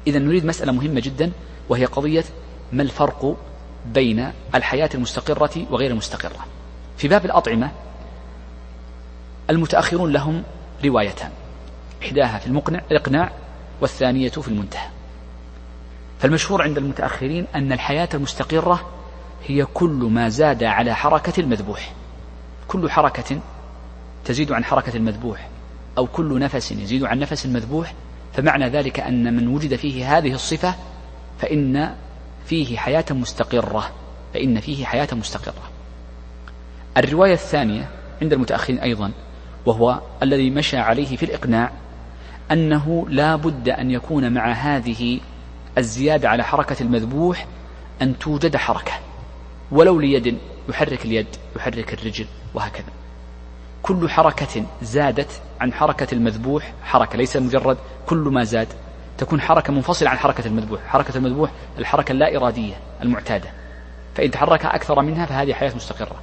إذا نريد مسألة مهمة جدا وهي قضية ما الفرق بين الحياة المستقرة وغير المستقرة. في باب الأطعمة المتأخرون لهم روايتان. إحداها في المقنع الإقناع والثانية في المنتهى. فالمشهور عند المتأخرين أن الحياة المستقرة هي كل ما زاد على حركة المذبوح. كل حركة تزيد عن حركة المذبوح أو كل نفس يزيد عن نفس المذبوح. فمعنى ذلك أن من وجد فيه هذه الصفة فإن فيه حياة مستقرة. فإن فيه حياة مستقرة. الرواية الثانية عند المتأخرين أيضا وهو الذي مشى عليه في الإقناع أنه لا بد أن يكون مع هذه الزيادة على حركة المذبوح أن توجد حركة ولو ليد يحرك اليد يحرك الرجل وهكذا. كل حركة زادت عن حركة المذبوح حركة ليس مجرد كل ما زاد تكون حركة منفصلة عن حركة المذبوح. حركة المذبوح الحركة اللا إرادية المعتادة فإن تحرك أكثر منها فهذه حياة مستقرة.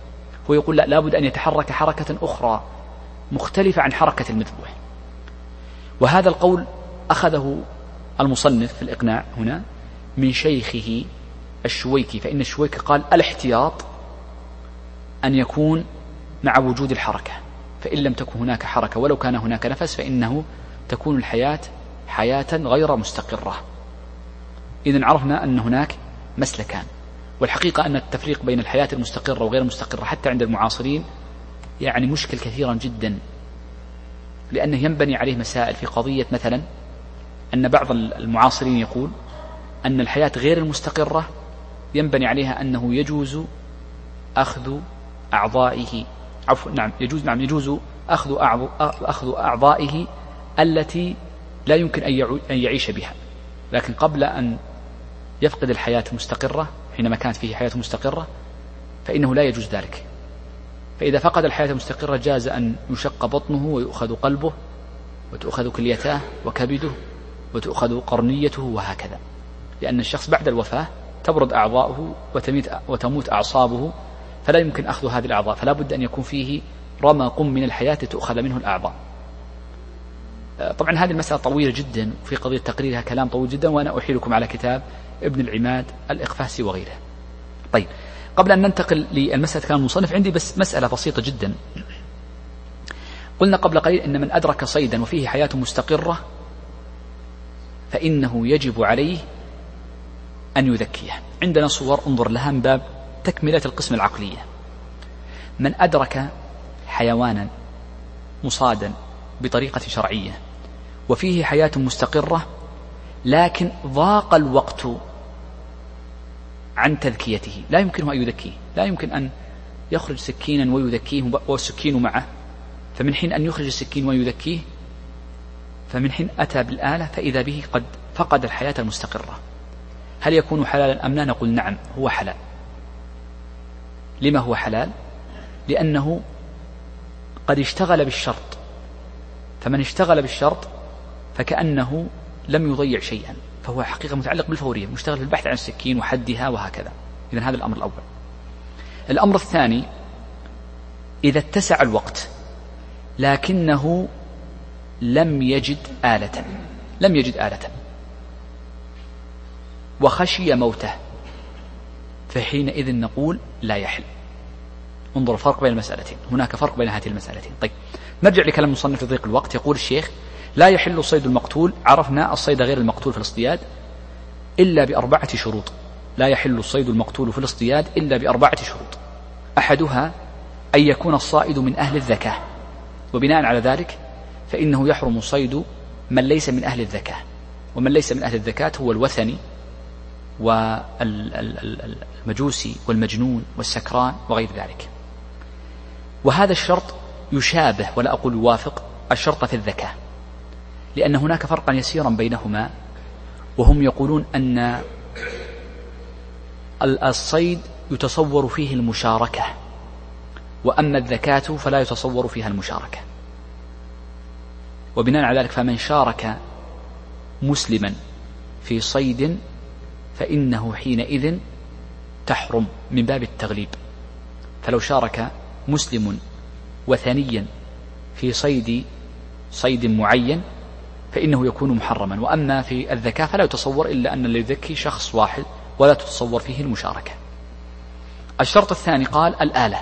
هو يقول لا لابد أن يتحرك حركة أخرى مختلفة عن حركة المذبوح. وهذا القول أخذه المصنف في الإقناع هنا من شيخه الشويكي فإن الشويكي قال الاحتياط أن يكون مع وجود الحركة فإن لم تكن هناك حركة ولو كان هناك نفس فإنه تكون الحياة حياة غير مستقرة. إذا عرفنا أن هناك مسلكان والحقيقة أن التفريق بين الحياة المستقرة وغير المستقرة حتى عند المعاصرين يعني مشكل كثيرا جدا لأنه ينبني عليه مسائل في قضية مثلا أن بعض المعاصرين يقول أن الحياة غير المستقرة ينبني عليها أنه يجوز أخذ أعضائه عفوا نعم يجوز نعم يجوز أخذ أخذ أعضائه التي لا يمكن أن يعيش بها. لكن قبل أن يفقد الحياة المستقرة حينما كانت فيه حياة مستقرة فإنه لا يجوز ذلك. فإذا فقد الحياة المستقرة جاز أن يشق بطنه ويؤخذ قلبه وتؤخذ كليتاه وكبده وتؤخذ قرنيته وهكذا. لأن الشخص بعد الوفاة تبرد أعضاؤه وتموت أعصابه فلا يمكن أخذ هذه الأعضاء فلا بد أن يكون فيه رمق من الحياة تؤخذ منه الأعضاء. آه، طبعا هذه المسألة طويلة جدا في قضية تقريرها كلام طويل جدا وأنا أحيلكم على كتاب ابن العماد الإقفاسي وغيره. طيب قبل أن ننتقل للمسألة كلام المصنف عندي بس مسألة بسيطة جدا. قلنا قبل قليل أن من أدرك صيدا وفيه حياة مستقرة فإنه يجب عليه أن يذكيه. عندنا صور انظر لها من باب تكملة القسم العقلية. من أدرك حيوانا مصادا بطريقة شرعية وفيه حياة مستقرة لكن ضاق الوقت عن تذكيته. لا يمكنه أن يذكيه. لا يمكن أن يخرج سكينا ويذكيه والسكين معه. فمن حين أن يخرج السكين ويذكيه فمن حين أتى بالآلة فإذا به قد فقد الحياة المستقرة. هل يكون حلالا أم لا؟ نقول نعم هو حلال. لما هو حلال؟ لأنه قد اشتغل بالشرط. فمن اشتغل بالشرط فكأنه لم يضيع شيئا. فهو حقيقة متعلق بالفورية مشتغل في البحث عن السكين وحدها وهكذا. إذا هذا الأمر الأول. الأمر الثاني إذا اتسع الوقت لكنه لم يجد آلة. لم يجد آلة. وخشي موته. فحينئذ نقول لا يحل. انظر الفرق بين المسألتين. هناك فرق بين هاتين المسألتين. طيب نرجع لكلام المصنف ضيق الوقت. يقول الشيخ لا يحل الصيد المقتول. عرفنا الصيد غير المقتول في الاصطياد إلا بأربعة شروط. لا يحل الصيد المقتول في الاصطياد إلا بأربعة شروط. أحدها أن يكون الصائد من أهل الذكاء وبناء على ذلك فإنه يحرم صيد من ليس من أهل الذكاء. ومن ليس من أهل الذكاة هو الوثني والمجوسي والمجنون والسكران وغير ذلك. وهذا الشرط يشابه ولا أقول يوافق الشرط في الذكاء. لأن هناك فرقا يسيرا بينهما وهم يقولون أن الصيد يتصور فيه المشاركة وأما الذكاة فلا يتصور فيها المشاركة. وبناء على ذلك فمن شارك مسلما في صيد فإنه حينئذ تحرم من باب التغليب. فلو شارك مسلم وثنيا في صيد صيد معين فإنه يكون محرما. وأما في الذكاء فلا يتصور إلا أن الذي يذكي شخص واحد ولا تتصور فيه المشاركة. الشرط الثاني قال الآلة.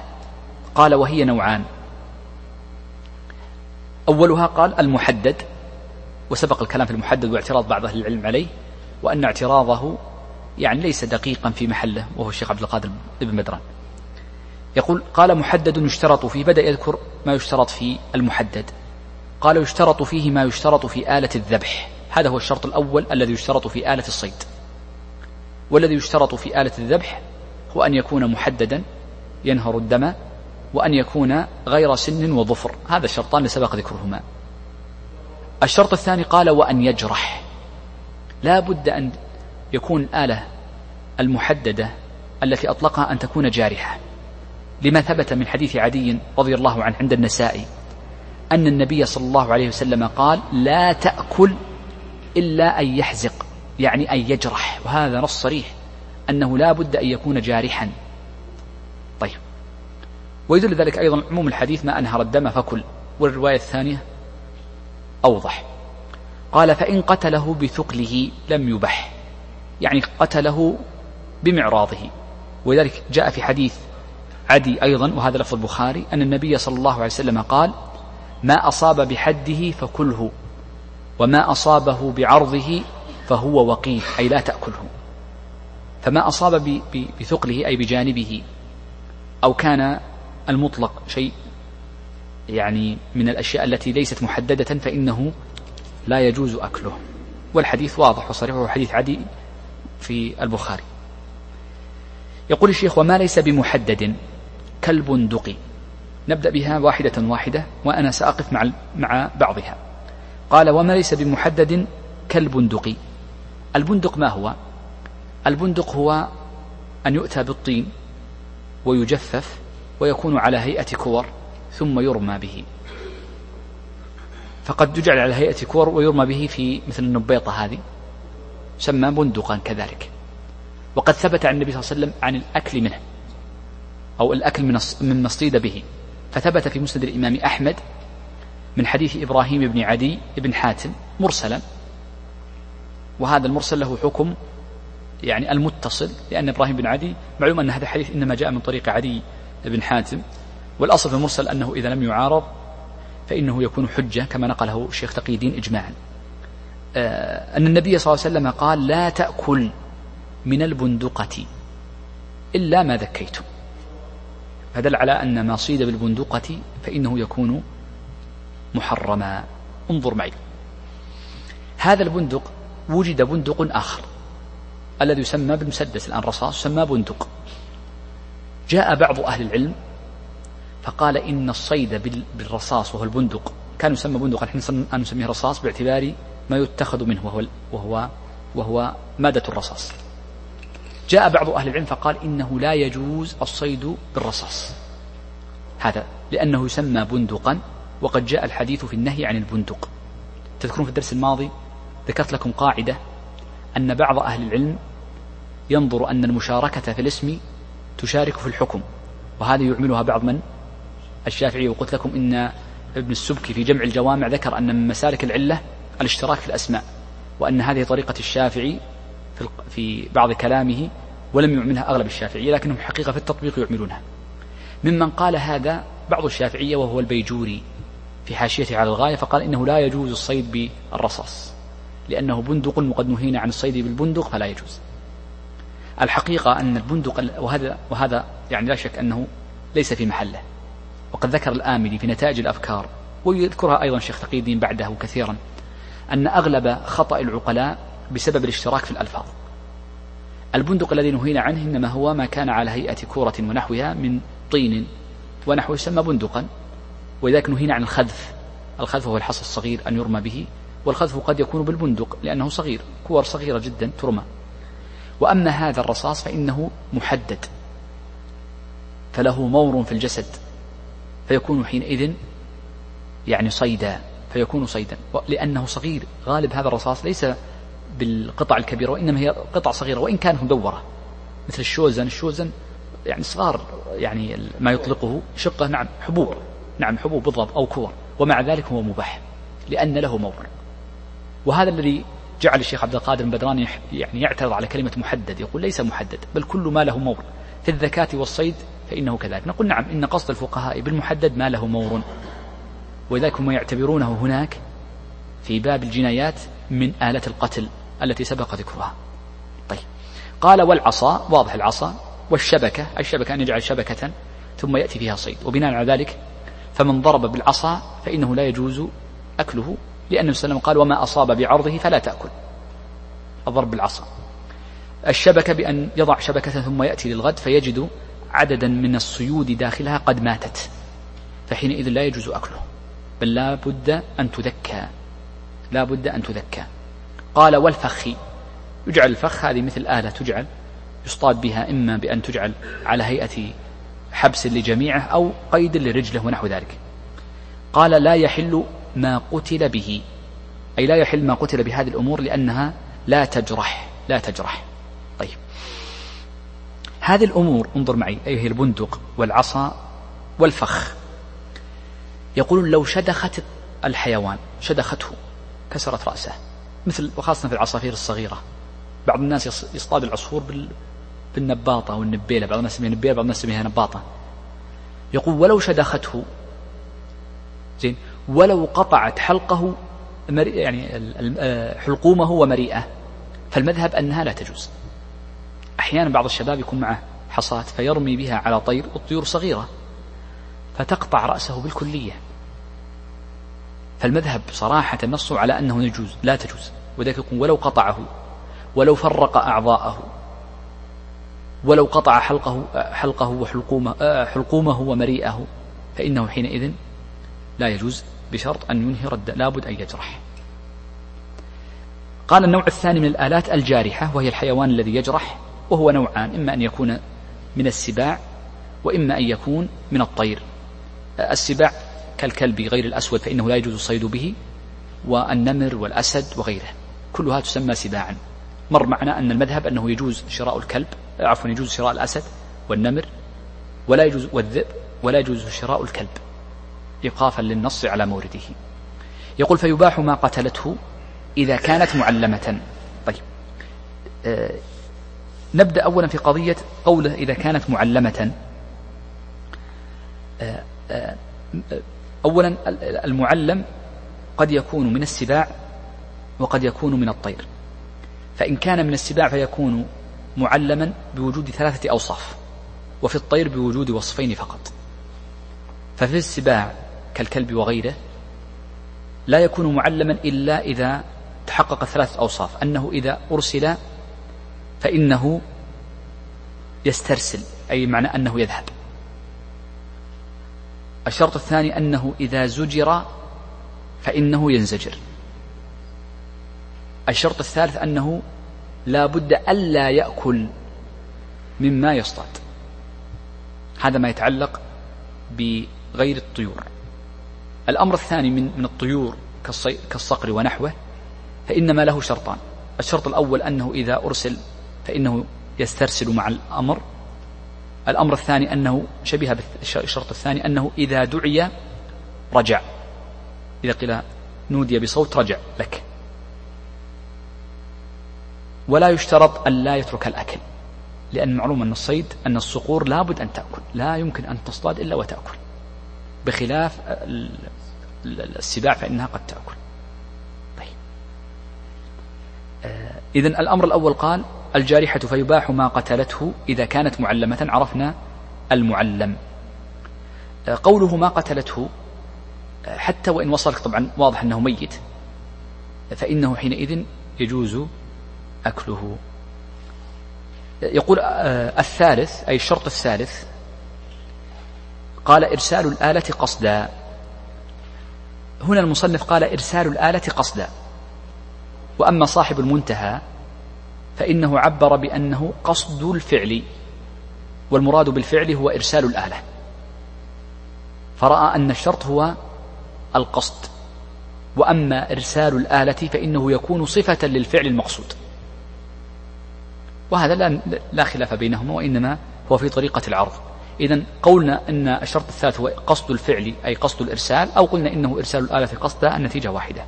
قال وهي نوعان. أولها قال المحدد وسبق الكلام في المحدد واعتراض بعض أهل العلم عليه وأن اعتراضه يعني ليس دقيقا في محله وهو الشيخ عبد القادر بن بدران. يقول قال محدد يشترط فيه بدأ يذكر ما يشترط في المحدد. قال يشترط فيه ما يشترط في آلة الذبح. هذا هو الشرط الأول الذي يشترط في آلة الصيد. والذي يشترط في آلة الذبح هو أن يكون محددا ينهر الدم وأن يكون غير سن وظفر. هذا الشرطان اللي سبق ذكرهما. الشرط الثاني قال وأن يجرح. لا بد أن يكون الآلة المحددة التي أطلقها أن تكون جارحة. لما ثبت من حديث عدي رضي الله عنه عند النسائي أن النبي صلى الله عليه وسلم قال لا تأكل إلا أن يحزق يعني أن يجرح وهذا نص صريح أنه لا بد أن يكون جارحا. طيب. ويدل ذلك أيضا عموم الحديث ما أنهر الدم فكل. والرواية الثانية أوضح. قال فإن قتله بثقله لم يبح يعني قتله بمعراضه. ولذلك جاء في حديث عدي أيضا وهذا لفظ البخاري أن النبي صلى الله عليه وسلم قال ما أصاب بحده فكله وما أصابه بعرضه فهو وقيل أي لا تأكله. فما أصاب بثقله أي بجانبه أو كان المطلق شيء يعني من الأشياء التي ليست محددة فإنه لا يجوز أكله. والحديث واضح وصريح حديث عدي في البخاري. يقول الشيخ وما ليس بمحدد كالبندق نبدأ بها واحدة واحدة وأنا سأقف مع مع بعضها. قال وما ليس بمحدد كالبندق. البندق ما هو؟ البندق هو أن يؤتى بالطين ويجفف ويكون على هيئة كور ثم يرمى به. فقد يجعل على هيئة كور ويرمى به في مثل النبيطة هذه سمى بندقا كذلك. وقد ثبت عن النبي صلى الله عليه وسلم عن الأكل منه أو الأكل من مصيد به. فثبت في مسند الإمام أحمد من حديث إبراهيم بن عدي بن حاتم مرسلا. وهذا المرسل له حكم يعني المتصل لأن إبراهيم بن عدي معلوم أن هذا الحديث إنما جاء من طريق عدي بن حاتم. والأصل في المرسل أنه إذا لم يعارض فإنه يكون حجة كما نقله الشيخ تقي الدين إجماعا. آه، أن النبي صلى الله عليه وسلم قال لا تأكل من البندقة إلا ما ذكيتم. فدل على أن ما صيد بالبندقة فإنه يكون محرما. انظر معي. هذا البندق وجد بندق آخر الذي يسمى بالمسدس الآن رصاص يسمى بندق. جاء بعض أهل العلم فقال إن الصيد بالرصاص وهو البندق كان يسمى بندقا نحن نسميه رصاص باعتبار ما يتخذ منه وهو وهو وهو مادة الرصاص. جاء بعض أهل العلم فقال إنه لا يجوز الصيد بالرصاص. هذا لأنه يسمى بندقا وقد جاء الحديث في النهي عن البندق. تذكرون في الدرس الماضي ذكرت لكم قاعدة أن بعض أهل العلم ينظر أن المشاركة في الاسم تشارك في الحكم وهذه يعملها بعض من؟ الشافعي. وقلت لكم إن ابن السبكي في جمع الجوامع ذكر أن من مسالك العلة الاشتراك في الأسماء وأن هذه طريقة الشافعي في بعض كلامه ولم يعملها أغلب الشافعية لكنهم حقيقة في التطبيق يعملونها. ممن قال هذا بعض الشافعية وهو البيجوري في حاشيته على الغاية فقال إنه لا يجوز الصيد بالرصاص لأنه بندق وقد نهينا عن الصيد بالبندق فلا يجوز. الحقيقة أن البندق وهذا وهذا يعني لا شك أنه ليس في محله. وقد ذكر الآملي في نتائج الأفكار ويذكرها أيضا الشيخ تقي الدين بعده كثيرا أن أغلب خطأ العقلاء بسبب الاشتراك في الألفاظ. البندق الذي نهينا عنه إنما هو ما كان على هيئة كورة ونحوها من طين ونحوه يسمى بندقا ولذلك نهينا عن الخذف. الخذف هو الحصى الصغير أن يرمى به والخذف قد يكون بالبندق لأنه صغير كور صغيرة جدا ترمى. وأما هذا الرصاص فإنه محدد فله مور في الجسد فيكون حينئذ يعني صيدا فيكون صيدا لأنه صغير. غالب هذا الرصاص ليس بالقطع الكبيرة وإنما هي قطع صغيرة وإن كانت مدورة. مثل الشوزن الشوزن يعني صغار يعني ما يطلقه شقة نعم حبوب نعم حبوب بالضبط أو كور. ومع ذلك هو مباح لأن له مور وهذا الذي جعل الشيخ عبد القادر البدراني يعني يعترض على كلمة محدد يقول ليس محدد بل كل ما له مور في الذكاة والصيد فإنه كذلك. نقول نعم إن قصد الفقهاء بالمحدد ما له مور ولذلك هم يعتبرونه هناك في باب الجنايات من آلة القتل. التي سبق ذكرها. طيب. قال والعصا واضح العصا. والشبكة الشبكة أن يجعل شبكة ثم يأتي فيها صيد. وبناء على ذلك فمن ضرب بالعصا فإنه لا يجوز أكله لأن النبي صلى الله عليه وسلم قال وما أصاب بعرضه فلا تأكل. الضرب بالعصا. الشبكة بأن يضع شبكة ثم يأتي للغد فيجد عددا من الصيود داخلها قد ماتت. فحينئذ لا يجوز أكله. بل لا بد أن تذكى. لا بد أن تذكى. قال والفخ يجعل الفخ هذه مثل آلة تجعل يصطاد بها إما بأن تجعل على هيئة حبس لجميعه أو قيد لرجله ونحو ذلك. قال لا يحل ما قتل به أي لا يحل ما قتل بهذه الأمور لأنها لا تجرح لا تجرح. طيب. هذه الأمور انظر معي أي هي البندق والعصا والفخ. يقولون لو شدخت الحيوان شدخته كسرت رأسه. مثل وخاصة في العصافير الصغيرة. بعض الناس يصطاد العصفور بالنباطة والنبيلة بعض الناس يسميها نبيلة بعض الناس يسميها نباطة. يقول ولو شدخته. زين. ولو قطعت حلقه يعني آه، حلقومه ومريئه. فالمذهب أنها لا تجوز. أحيانا بعض الشباب يكون معه حصاة فيرمي بها على طير والطيور صغيرة فتقطع رأسه بالكلية. فالمذهب صراحة نص على أنه يجوز لا تجوز. وذلك يقول ولو قطعه ولو فرق أعضاءه ولو قطع حلقه حلقه وحلقومه آه، حلقومه ومريئه فإنه حينئذ لا يجوز بشرط أن ينهي رد لابد أن يجرح. قال النوع الثاني من الآلات الجارحة وهي الحيوان الذي يجرح وهو نوعان إما أن يكون من السباع وإما أن يكون من الطير. السباع كالكلب غير الأسود فإنه لا يجوز الصيد به والنمر والأسد وغيره. كلها تسمى سباعا. مر معنا أن المذهب أنه يجوز شراء الكلب عفوا يجوز شراء الأسد والنمر ولا يجوز والذئب ولا يجوز شراء الكلب إيقافا للنص على مورده. يقول فيباح ما قتلته إذا كانت معلمة. طيب. آه نبدأ أولا في قضية قوله إذا كانت معلمة. آه آه أولا المعلم قد يكون من السباع وقد يكون من الطير. فإن كان من السباع فيكون معلما بوجود ثلاثة أوصاف وفي الطير بوجود وصفين فقط. ففي السباع كالكلب وغيره لا يكون معلما إلا إذا تحقق ثلاثة أوصاف. أنه إذا أرسل فإنه يسترسل أي معنى أنه يذهب. الشرط الثاني أنه إذا زجر فإنه ينزجر. الشرط الثالث أنه لا بد ألا يأكل مما يصطاد. هذا ما يتعلق بغير الطيور. الأمر الثاني من من الطيور كالصقر ونحوه فإنما له شرطان. الشرط الأول أنه إذا أرسل فإنه يسترسل مع الأمر. الأمر الثاني أنه شبه بالشرط الثاني أنه إذا دعي رجع. إذا قيل نودي بصوت رجع لك. ولا يشترط أن لا يترك الأكل لأن معلوم أن الصيد أن الصقور لابد أن تأكل لا يمكن أن تصطاد إلا وتأكل. بخلاف السباع فإنها قد تأكل. طيب. إذا الأمر الأول قال الجارحة فيباح ما قتلته إذا كانت معلمة عرفنا المعلم. آه، قوله ما قتلته آه، حتى وإن وصلك طبعا واضح أنه ميت. فإنه حينئذ يجوز أكله. يقول الثالث أي الشرط الثالث قال إرسال الآلة قصدا. هنا المصنف قال إرسال الآلة قصدا. وأما صاحب المنتهى فإنه عبر بأنه قصد الفعل والمراد بالفعل هو إرسال الآلة. فرأى أن الشرط هو القصد وأما إرسال الآلة فإنه يكون صفة للفعل المقصود. وهذا لا, لا خلاف بينهما وإنما هو في طريقة العرض. إذا قولنا أن الشرط الثالث هو قصد الفعل أي قصد الإرسال أو قلنا إنه إرسال الآلة قصدا النتيجة واحدة.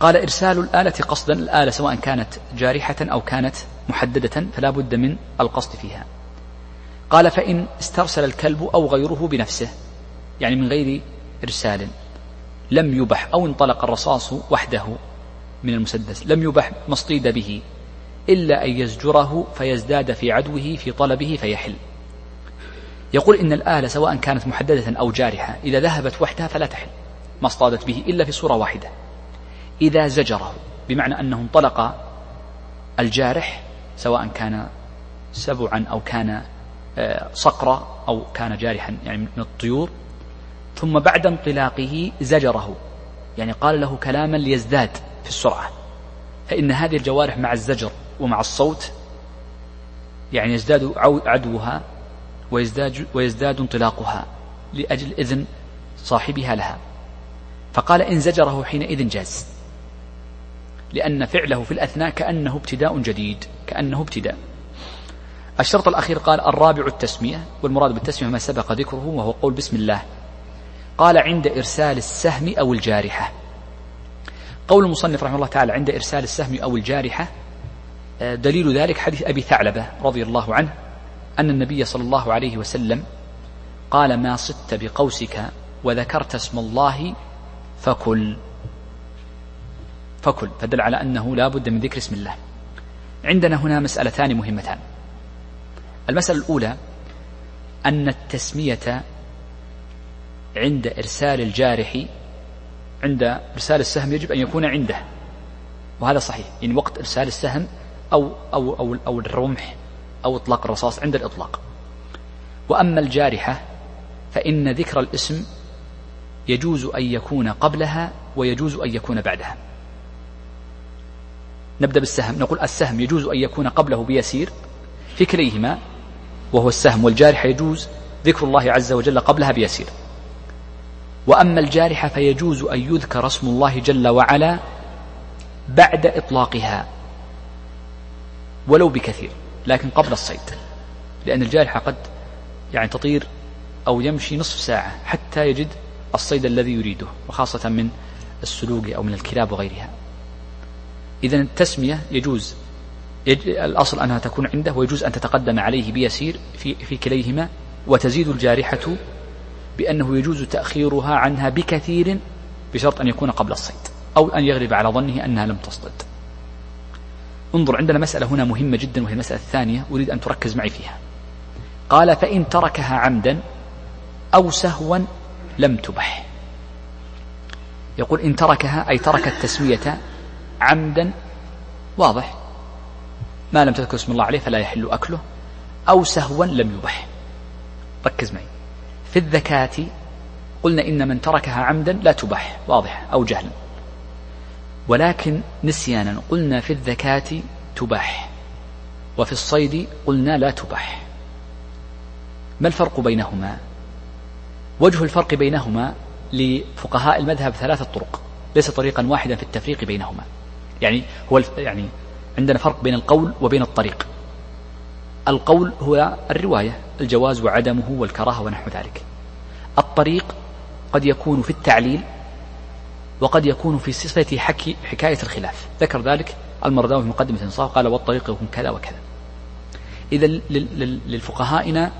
قال إرسال الآلة قصدا الآلة سواء كانت جارحة أو كانت محددة فلا بد من القصد فيها. قال فإن استرسل الكلب أو غيره بنفسه يعني من غير إرسال لم يبح أو انطلق الرصاص وحده من المسدس لم يبح ما اصطيد به إلا أن يزجره فيزداد في عدوه في طلبه فيحل. يقول إن الآلة سواء كانت محددة أو جارحة إذا ذهبت وحدها فلا تحل ما اصطادت به إلا في صورة واحدة. إذا زجره بمعنى أنه انطلق الجارح سواء كان سبعا أو كان آه، صقرا أو كان جارحا يعني من الطيور. ثم بعد انطلاقه زجره يعني قال له كلاما ليزداد في السرعة. فإن هذه الجوارح مع الزجر ومع الصوت يعني يزداد عدوها ويزداد, ويزداد انطلاقها لأجل إذن صاحبها لها. فقال إن زجره حينئذ جاز. لأن فعله في الأثناء كأنه ابتداء جديد كأنه ابتداء. الشرط الأخير قال الرابع التسمية والمراد بالتسمية ما سبق ذكره وهو قول بسم الله. قال عند إرسال السهم أو الجارحة. قول المصنف رحمه الله تعالى عند إرسال السهم أو الجارحة آه، دليل ذلك حديث أبي ثعلبة رضي الله عنه أن النبي صلى الله عليه وسلم قال ما صدت بقوسك وذكرت اسم الله فكل. فكل فدل على أنه لا بد من ذكر اسم الله. عندنا هنا مسألتان مهمتان. المسألة الأولى أن التسمية عند إرسال الجارح عند إرسال السهم يجب أن يكون عنده. وهذا صحيح. يعني وقت إرسال السهم أو أو أو, أو الرمح أو إطلاق الرصاص عند الإطلاق. وأما الجارحة فإن ذكر الاسم يجوز أن يكون قبلها ويجوز أن يكون بعدها. نبدأ بالسهم. نقول السهم يجوز أن يكون قبله بيسير في كليهما وهو السهم والجارحة يجوز ذكر الله عز وجل قبلها بيسير. وأما الجارحة فيجوز أن يذكر اسم الله جل وعلا بعد إطلاقها ولو بكثير لكن قبل الصيد لأن الجارحة قد يعني تطير أو يمشي نصف ساعة حتى يجد الصيد الذي يريده وخاصة من السلوق أو من الكلاب وغيرها. إذا التسمية يجوز. الأصل أنها تكون عنده ويجوز أن تتقدم عليه بيسير في, في كليهما وتزيد الجارحة بأنه يجوز تأخيرها عنها بكثير بشرط أن يكون قبل الصيد أو أن يغلب على ظنه أنها لم تصطد. انظر عندنا مسألة هنا مهمة جدا وهي المسألة الثانية أريد أن تركز معي فيها. قال فإن تركها عمدا أو سهوا لم تبح. يقول إن تركها أي ترك التسوية عمدا واضح. ما لم تذكر اسم الله عليه فلا يحل أكله أو سهوا لم يبح. ركز معي. في الذكاة قلنا إن من تركها عمدا لا تباح واضح. أو جهلا. ولكن نسيانا قلنا في الذكاة تباح وفي الصيد قلنا لا تباح ما الفرق بينهما؟ وجه الفرق بينهما لفقهاء المذهب ثلاثة طرق. ليس طريقا واحدا في التفريق بينهما. يعني هو يعني عندنا فرق بين القول وبين الطريق. القول هو الرواية الجواز وعدمه والكراهة ونحو ذلك. الطريق قد يكون في التعليل وقد يكون في صفة حكي حكاية الخلاف. ذكر ذلك المرداوي في مقدمة الإنصاف قال والطريق يكون كذا وكذا. إذا للفقهائنا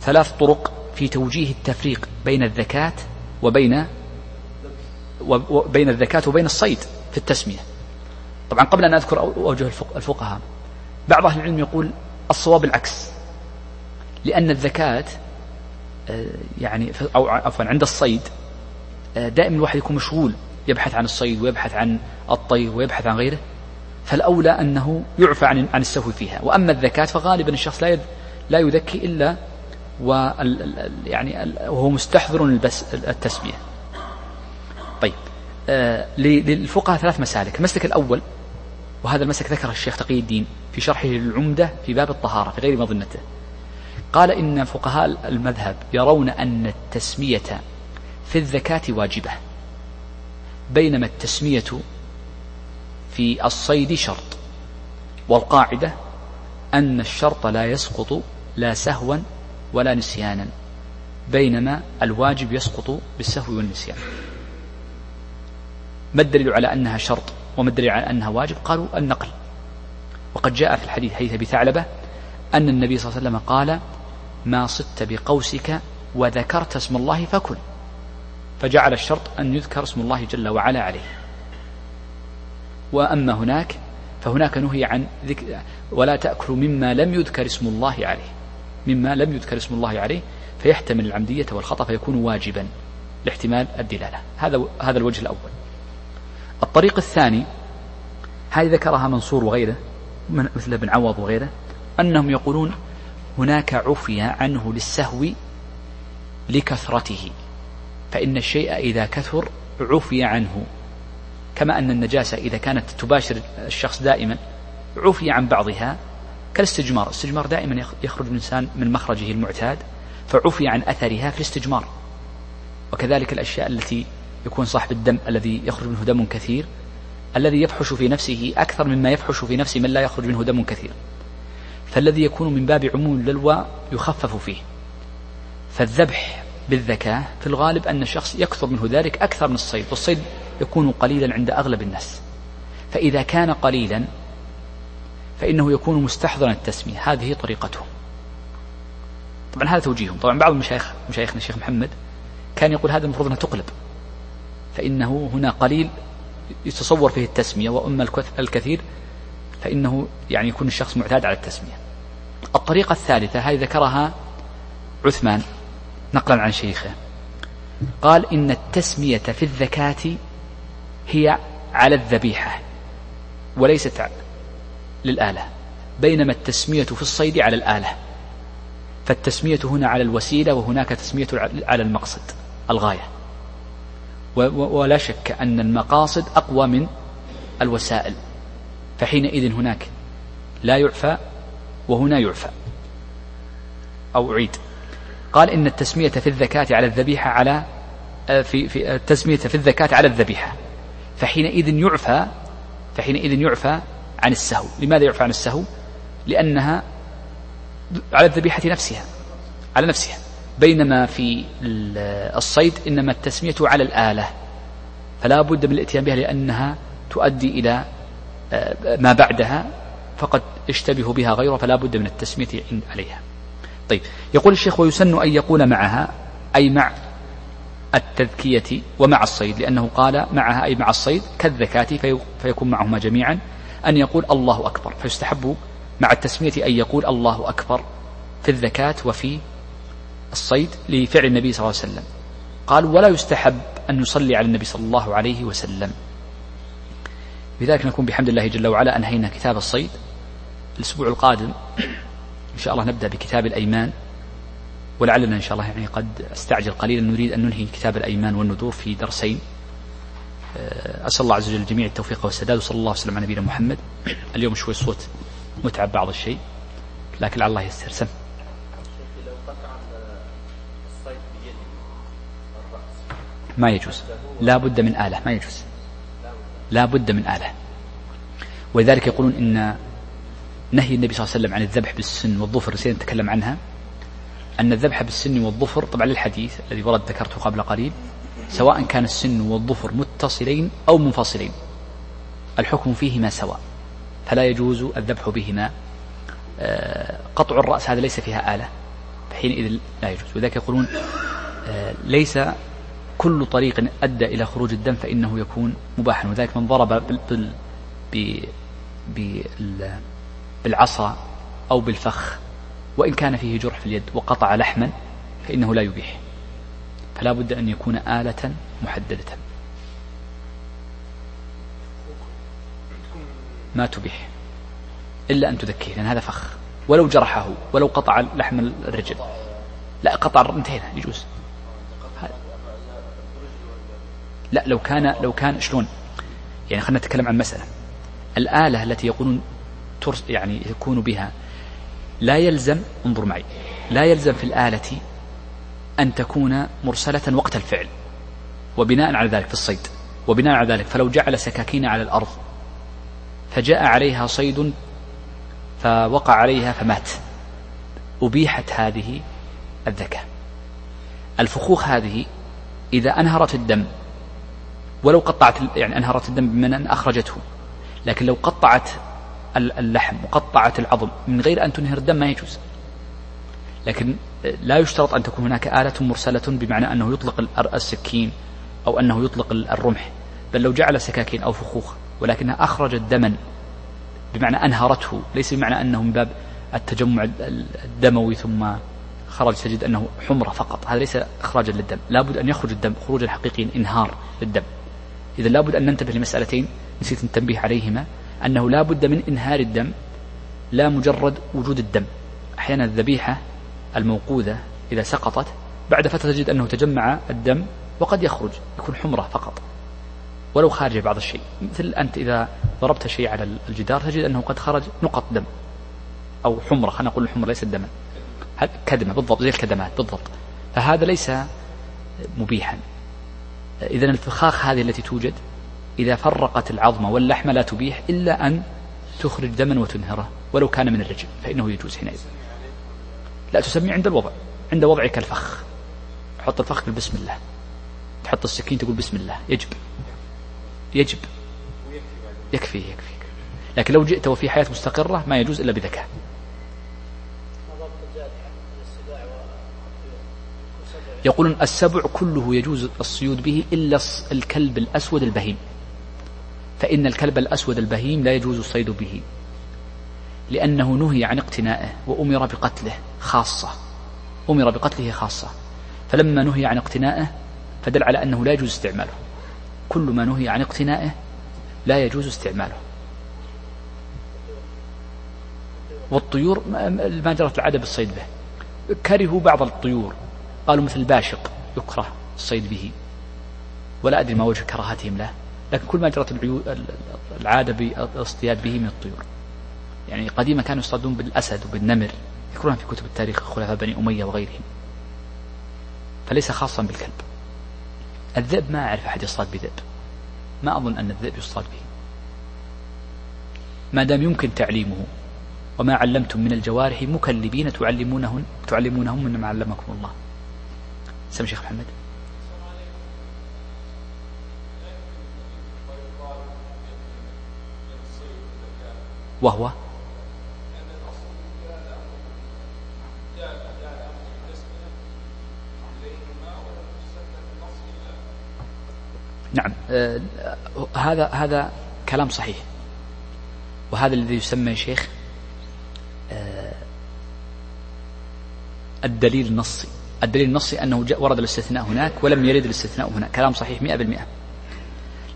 ثلاث طرق في توجيه التفريق بين الذكاة وبين وبين الذكاة وبين الصيد في التسمية. طبعا قبل أن أذكر أوجه الفقهاء بعض أهل العلم يقول الصواب العكس لأن الذكاة آه، يعني أو عفوا عند الصيد آه، دائما الواحد يكون مشغول يبحث عن الصيد ويبحث عن الطير ويبحث عن غيره. فالأولى أنه يعفى عن عن السهو فيها. وأما الذكاة فغالبا الشخص لا لا يذكي إلا يعني وهو مستحضر التسمية طيب آه للفقهاء ثلاث مسالك. المسلك الأول وهذا المسلك ذكره الشيخ تقي الدين في شرحه للعمدة في باب الطهارة في غير مظنته. قال إن فقهاء المذهب يرون أن التسمية في الذكاة واجبة بينما التسمية في الصيد شرط والقاعدة أن الشرط لا يسقط لا سهوا ولا نسيانا بينما الواجب يسقط بالسهو والنسيان. ما الدليل على أنها شرط؟ وما الدليل على أنها واجب قالوا النقل. وقد جاء في الحديث حديث أبي ثعلبة أن النبي صلى الله عليه وسلم قال ما صدت بقوسك وذكرت اسم الله فكل فجعل الشرط أن يذكر اسم الله جل وعلا عليه. وأما هناك فهناك نهي عن ذكر ولا تأكلوا مما لم يذكر اسم الله عليه. مما لم يذكر اسم الله عليه فيحتمل العمدية والخطأ فيكون واجبا لاحتمال الدلالة. هذا هذا الوجه الأول. الطريق الثاني هذه ذكرها منصور وغيره مثل ابن عوض وغيره أنهم يقولون هناك عفي عنه للسهو لكثرته فإن الشيء إذا كثر عفي عنه كما أن النجاسة إذا كانت تباشر الشخص دائما عفي عن بعضها كالاستجمار الاستجمار دائما يخرج الإنسان من مخرجه المعتاد فعفي عن أثرها في الاستجمار وكذلك الأشياء التي يكون صاحب الدم الذي يخرج منه دم كثير الذي يفحش في نفسه أكثر مما يفحش في نفس من لا يخرج منه دم كثير. فالذي يكون من باب عموم الللوى يخفف فيه. فالذبح بالذكاء في الغالب أن الشخص يكثر منه ذلك أكثر من الصيد والصيد يكون قليلا عند أغلب الناس. فإذا كان قليلا فإنه يكون مستحضرا التسمية. هذه طريقتهم طبعا هذا توجيههم. طبعا بعض المشايخ مشايخنا الشيخ محمد كان يقول هذا المفروض أنها تقلب. فإنه هنا قليل يتصور فيه التسمية وأما الكثير فإنه يعني يكون الشخص معتاد على التسمية. الطريقة الثالثة هذه ذكرها عثمان نقلا عن شيخه. قال إن التسمية في الذكاة هي على الذبيحة وليست للآلة بينما التسمية في الصيد على الآلة. فالتسمية هنا على الوسيلة وهناك تسمية على المقصد الغاية. ولا شك أن المقاصد أقوى من الوسائل. فحينئذ هناك لا يعفى وهنا يعفى. أو أعيد. قال إن التسمية في الذكاة على الذبيحة على آه، في في التسمية في الذكاة على الذبيحة. فحينئذ يعفى فحينئذ يعفى عن السهو. لماذا يعفى عن السهو؟ لأنها على الذبيحة نفسها على نفسها. بينما في الصيد إنما التسمية على الآلة. فلا بد من الاتيان بها لأنها تؤدي إلى آه، ما بعدها فقد يشتبه بها غيره فلا بد من التسمية عليها. طيب يقول الشيخ ويسن أن يقول معها أي مع التذكية ومع الصيد لأنه قال معها أي مع الصيد كالذكاة فيكون معهما جميعا أن يقول الله أكبر. فيستحب مع التسمية أن يقول الله أكبر في الذكاة وفي الصيد لفعل النبي صلى الله عليه وسلم. قال ولا يستحب أن نصلي على النبي صلى الله عليه وسلم. بذلك نكون بحمد الله جل وعلا أنهينا كتاب الصيد. الأسبوع القادم إن شاء الله نبدأ بكتاب الأيمان. ولعلنا إن شاء الله يعني قد أستعجل قليلا نريد أن ننهي كتاب الأيمان والنذور في درسين. آه، أسأل الله عز وجل الجميع التوفيق والسداد وصلى الله وسلم على نبينا محمد. اليوم شوي الصوت متعب بعض الشيء لكن الله يستر ما يجوز. لا بد من آلة. ما يجوز. لا بد من آلة. ولذلك يقولون إن نهي النبي صلى الله عليه وسلم عن الذبح بالسن والظفر سنتكلم عنها. أن الذبح بالسن والظفر طبعا للحديث الذي ورد ذكرته قبل قليل سواء كان السن والظفر متصلين أو منفصلين. الحكم فيهما سواء. فلا يجوز الذبح بهما. آه، قطع الرأس هذا ليس فيها آلة. فحينئذ لا يجوز. وذلك يقولون آه، ليس كل طريق أدى إلى خروج الدم فإنه يكون مباحا وذلك من ضرب بالعصا أو بالفخ وإن كان فيه جرح في اليد وقطع لحما فإنه لا يبيح. فلا بد أن يكون آلة محددة. ما تبيح إلا أن تذكيه لأن هذا فخ. ولو جرحه ولو قطع لحم الرجل. لا قطع انتهينا يجوز. لا لو كان لو كان شلون؟ يعني خلينا نتكلم عن مسألة. الآلة التي يقولون يعني يكون بها لا يلزم انظر معي لا يلزم في الآلة أن تكون مرسلة وقت الفعل وبناء على ذلك في الصيد وبناء على ذلك فلو جعل سكاكين على الأرض فجاء عليها صيد فوقع عليها فمات أبيحت هذه الذكاء. الفخوخ هذه إذا أنهرت الدم ولو قطعت يعني أنهرت الدم بمعنى أن أخرجته. لكن لو قطعت اللحم وقطعت العظم من غير أن تنهر الدم ما يجوز. لكن لا يشترط أن تكون هناك آلة مرسلة بمعنى أنه يطلق السكين أو أنه يطلق الرمح. بل لو جعل سكاكين أو فخوخ ولكنها أخرجت دما بمعنى أنهرته ليس بمعنى أنه من باب التجمع الدموي ثم خرج تجد أنه حمرة فقط. هذا ليس إخراجا للدم. لابد أن يخرج الدم خروجا حقيقيا إنهار للدم. إذا لابد أن ننتبه لمسألتين نسيت التنبيه عليهما. أنه لا بد من إنهار الدم لا مجرد وجود الدم. أحيانا الذبيحة الموقوذة إذا سقطت بعد فترة تجد أنه تجمع الدم وقد يخرج يكون حمرة فقط ولو خارج بعض الشيء. مثل أنت إذا ضربت شيء على الجدار تجد أنه قد خرج نقط دم أو حمرة خلينا نقول الحمرة ليست دما. كدمة بالضبط زي الكدمات بالضبط. فهذا ليس مبيحا. إذا الفخاخ هذه التي توجد إذا فرقت العظم واللحم لا تبيح إلا أن تخرج دما وتنهره ولو كان من الرجل فإنه يجوز حينئذ. لا تسمي عند الوضع عند وضعك الفخ. حط الفخ بسم الله. تحط السكين تقول بسم الله. يجب. يجب. يكفي يكفي. لكن لو جئت وفي حياة مستقرة ما يجوز إلا بذكاء. يقولون السبع كله يجوز الصيود به إلا الكلب الأسود البهيم. فإن الكلب الأسود البهيم لا يجوز الصيد به لأنه نهي عن اقتنائه وأمر بقتله خاصة. أمر بقتله خاصة. فلما نهي عن اقتنائه فدل على أنه لا يجوز استعماله. كل ما نهي عن اقتنائه لا يجوز استعماله. والطيور ما جرت العادة بالصيد به. كرهوا بعض الطيور. قالوا مثل الباشق يكره الصيد به. ولا أدري ما وجه كراهتهم له. لكن كل ما جرت العادة بالاصطياد به من الطيور. يعني قديما كانوا يصطادون بالأسد وبالنمر. يذكرونها في كتب التاريخ خلفاء بني أمية وغيرهم. فليس خاصا بالكلب. الذئب ما أعرف أحد يصطاد بذئب. ما أظن أن الذئب يصطاد به. ما دام يمكن تعليمه. وما علمتم من الجوارح مكلبين تعلمونهن تعلمونهم مما علمكم الله. سم شيخ محمد. وهو نعم. آه هذا هذا كلام صحيح. وهذا الذي يسمى شيخ آه الدليل النصي. الدليل النصي أنه ورد الاستثناء هناك ولم يرد الاستثناء هنا كلام صحيح مئة بالمئة.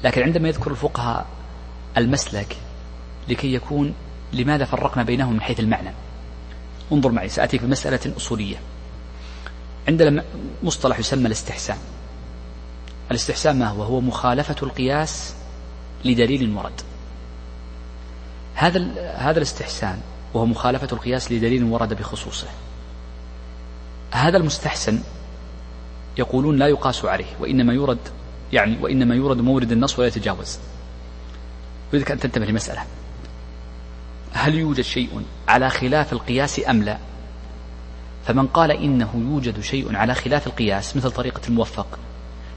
لكن عندما يذكر الفقهاء المسلك لكي يكون لماذا فرقنا بينهم من حيث المعنى. انظر معي سأتيك بمسألة أصولية. عندنا مصطلح يسمى الاستحسان. الاستحسان ما هو؟ هو مخالفة القياس لدليل ورد. هذا هذا الاستحسان وهو مخالفة القياس لدليل ورد بخصوصه. هذا المستحسن يقولون لا يقاس عليه وإنما يورد يعني وإنما يورد مورد النص ولا يتجاوز. أريدك أن تنتبه لمسألة. هل يوجد شيء على خلاف القياس أم لا؟ فمن قال إنه يوجد شيء على خلاف القياس مثل طريقة الموفق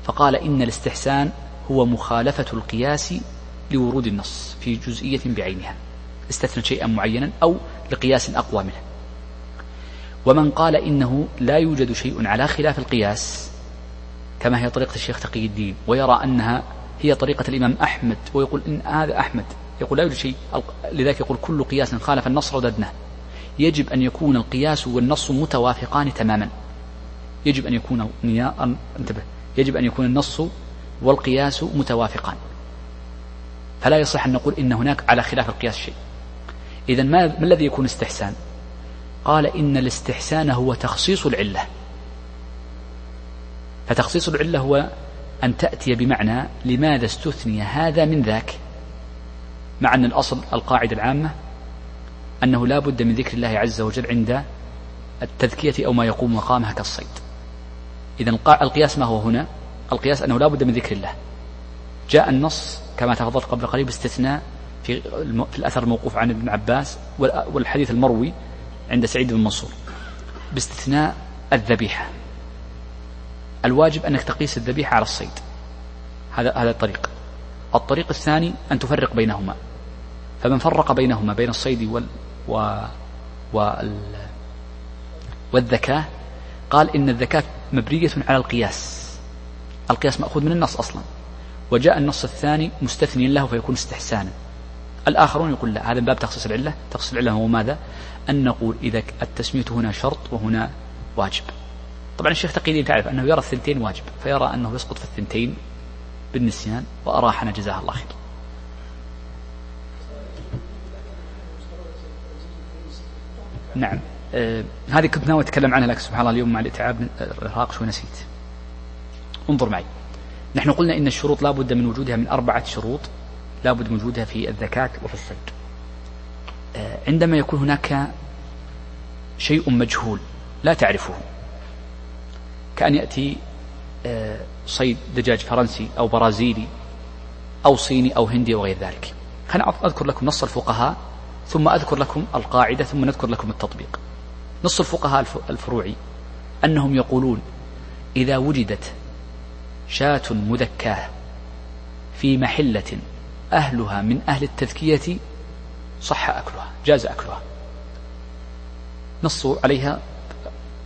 فقال إن الاستحسان هو مخالفة القياس لورود النص في جزئية بعينها. استثنى شيئا معينا أو لقياس أقوى منه. ومن قال إنه لا يوجد شيء على خلاف القياس كما هي طريقة الشيخ تقي الدين ويرى أنها هي طريقة الإمام أحمد ويقول إن هذا أحمد يقول لا يوجد شيء لذلك يقول كل قياس خالف النص رددناه يجب أن يكون القياس والنص متوافقان تماما. يجب أن يكون انتبه يجب أن يكون النص والقياس متوافقان. فلا يصح أن نقول إن هناك على خلاف القياس شيء. إذا ما, الذي يكون استحسان؟ قال إن الاستحسان هو تخصيص العلة. فتخصيص العلة هو أن تأتي بمعنى لماذا استثني هذا من ذاك؟ مع أن الأصل القاعدة العامة أنه لا بد من ذكر الله عز وجل عند التذكية أو ما يقوم مقامها كالصيد. إذا القياس ما هو هنا؟ القياس أنه لا بد من ذكر الله. جاء النص كما تفضلت قبل قليل باستثناء في, الأثر الموقوف عن ابن عباس والحديث المروي عند سعيد بن منصور باستثناء الذبيحة. الواجب أنك تقيس الذبيحة على الصيد. هذا هذا الطريق. الطريق الثاني أن تفرق بينهما. فمن فرق بينهما بين الصيد وال و وال والذكاء قال إن الذكاء مبنية على القياس. القياس مأخوذ من النص أصلا. وجاء النص الثاني مستثني له فيكون استحسانا. الآخرون يقول لا هذا من باب تخصيص العلة. تخصيص العلة هو ماذا؟ أن نقول إذا التسمية هنا شرط وهنا واجب. طبعا الشيخ تقي تعرف أنه يرى الثنتين واجب فيرى أنه يسقط في الثنتين بالنسيان وأراحنا. جزاه الله خير. نعم. آه هذه كنت ناوي أتكلم عنها لك سبحان الله اليوم مع الإتعاب الإرهاق شو نسيت. انظر معي. نحن قلنا إن الشروط لا بد من وجودها من أربعة شروط. لا بد من وجودها في الذكاة وفي الصيد آه عندما يكون هناك شيء مجهول لا تعرفه كأن يأتي آه صيد دجاج فرنسي أو برازيلي أو صيني أو هندي وغير ذلك. خليني أذكر لكم نص الفقهاء ثم أذكر لكم القاعدة ثم نذكر لكم التطبيق. نص الفقهاء الفروعي أنهم يقولون إذا وجدت شاة مذكاة في محلة أهلها من أهل التذكية صح أكلها جاز أكلها. نصوا عليها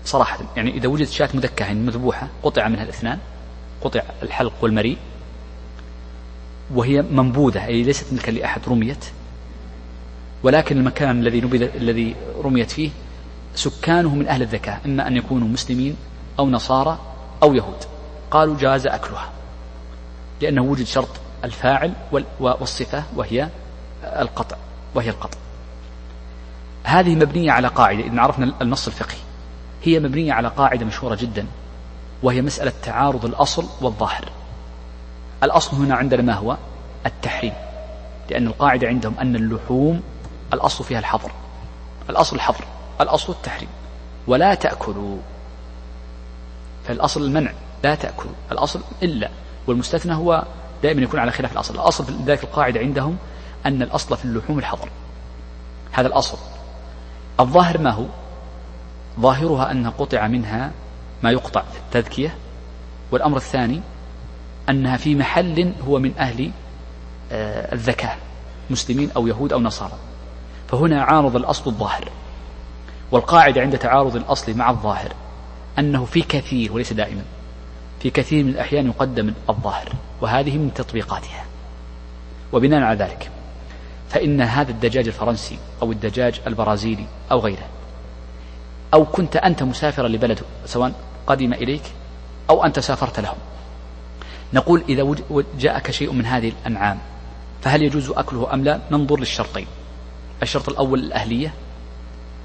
صراحة يعني إذا وجدت شاة مذكاة مذبوحة قطع منها الأثنان قطع الحلق والمريء وهي منبوذة أي ليست ملكا لأحد رميت ولكن المكان الذي نبذ الذي رميت فيه سكانه من أهل الذكاء إما أن يكونوا مسلمين أو نصارى أو يهود. قالوا جاز أكلها لأنه وجد شرط الفاعل والصفة وهي القطع وهي القطع. هذه مبنية على قاعدة إذا عرفنا النص الفقهي. هي مبنية على قاعدة مشهورة جدا وهي مسألة تعارض الأصل والظاهر. الأصل هنا عندنا ما هو؟ التحريم. لأن القاعدة عندهم أن اللحوم الأصل فيها الحظر. الأصل الحظر الأصل التحريم. ولا تأكلوا. فالأصل المنع لا تأكلوا. الأصل إلا. والمستثنى هو دائما يكون على خلاف الأصل. الأصل ذلك القاعدة عندهم أن الأصل في اللحوم الحظر هذا الأصل. الظاهر ما هو؟ ظاهرها أن قطع منها ما يقطع في التذكية. والأمر الثاني أنها في محل هو من أهل آه، الذكاء مسلمين أو يهود أو نصارى. فهنا عارض الأصل الظاهر. والقاعدة عند تعارض الأصل مع الظاهر أنه في كثير وليس دائما. في كثير من الأحيان يقدم الظاهر وهذه من تطبيقاتها. وبناء على ذلك فإن هذا الدجاج الفرنسي أو الدجاج البرازيلي أو غيره أو كنت أنت مسافرا لبلد سواء قدم إليك أو أنت سافرت لهم نقول إذا جاءك شيء من هذه الأنعام فهل يجوز أكله أم لا؟ ننظر للشرطين. الشرط الأول الأهلية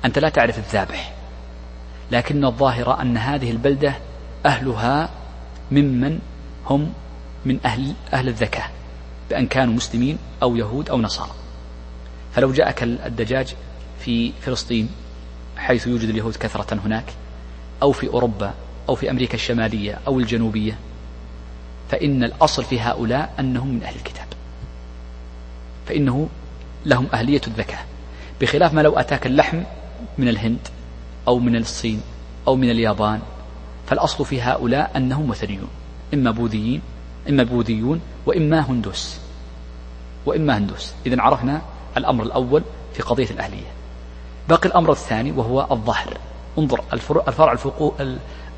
أنت لا تعرف الذابح لكن الظاهر أن هذه البلدة أهلها ممن هم من أهل أهل الذكاء بأن كانوا مسلمين أو يهود أو نصارى. فلو جاءك الدجاج في فلسطين حيث يوجد اليهود كثرة هناك أو في أوروبا أو في أمريكا الشمالية أو الجنوبية فإن الأصل في هؤلاء أنهم من أهل الكتاب. فإنه لهم أهلية الذكاء. بخلاف ما لو أتاك اللحم من الهند أو من الصين أو من اليابان فالأصل في هؤلاء أنهم وثنيون إما بوذيين إما بوذيون وإما هندوس. وإما هندوس. إذا عرفنا الأمر الأول في قضية الأهلية. باقي الأمر الثاني وهو الظهر. انظر الفرع الفقو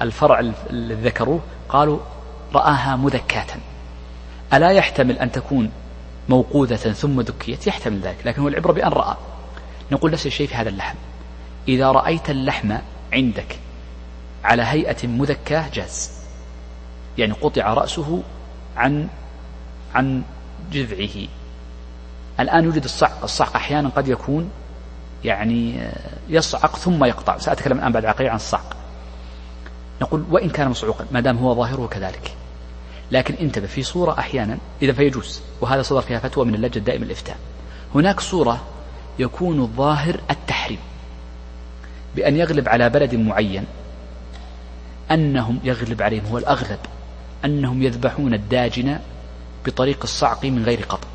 الفرع اللي ذكروه قالوا رآها مذكاة. ألا يحتمل أن تكون موقوذة ثم ذكيت؟ يحتمل ذلك لكن هو العبرة بأن رأى. نقول نفس الشيء في هذا اللحم. إذا رأيت اللحم عندك على هيئة مذكاة جاز. يعني قطع رأسه عن عن جذعه. الآن يوجد الصعق الصعق أحيانا قد يكون يعني يصعق ثم يقطع. سأتكلم الآن بعد عقيل عن الصعق. نقول وإن كان مصعوقا ما دام هو ظاهره كذلك. لكن انتبه في صورة أحيانا إذا فيجوز وهذا صدر فيها فتوى من اللجنة الدائمة الإفتاء. هناك صورة يكون الظاهر التحريم بأن يغلب على بلد معين أنهم يغلب عليهم هو الأغلب أنهم يذبحون الداجن بطريق الصعق من غير قطع.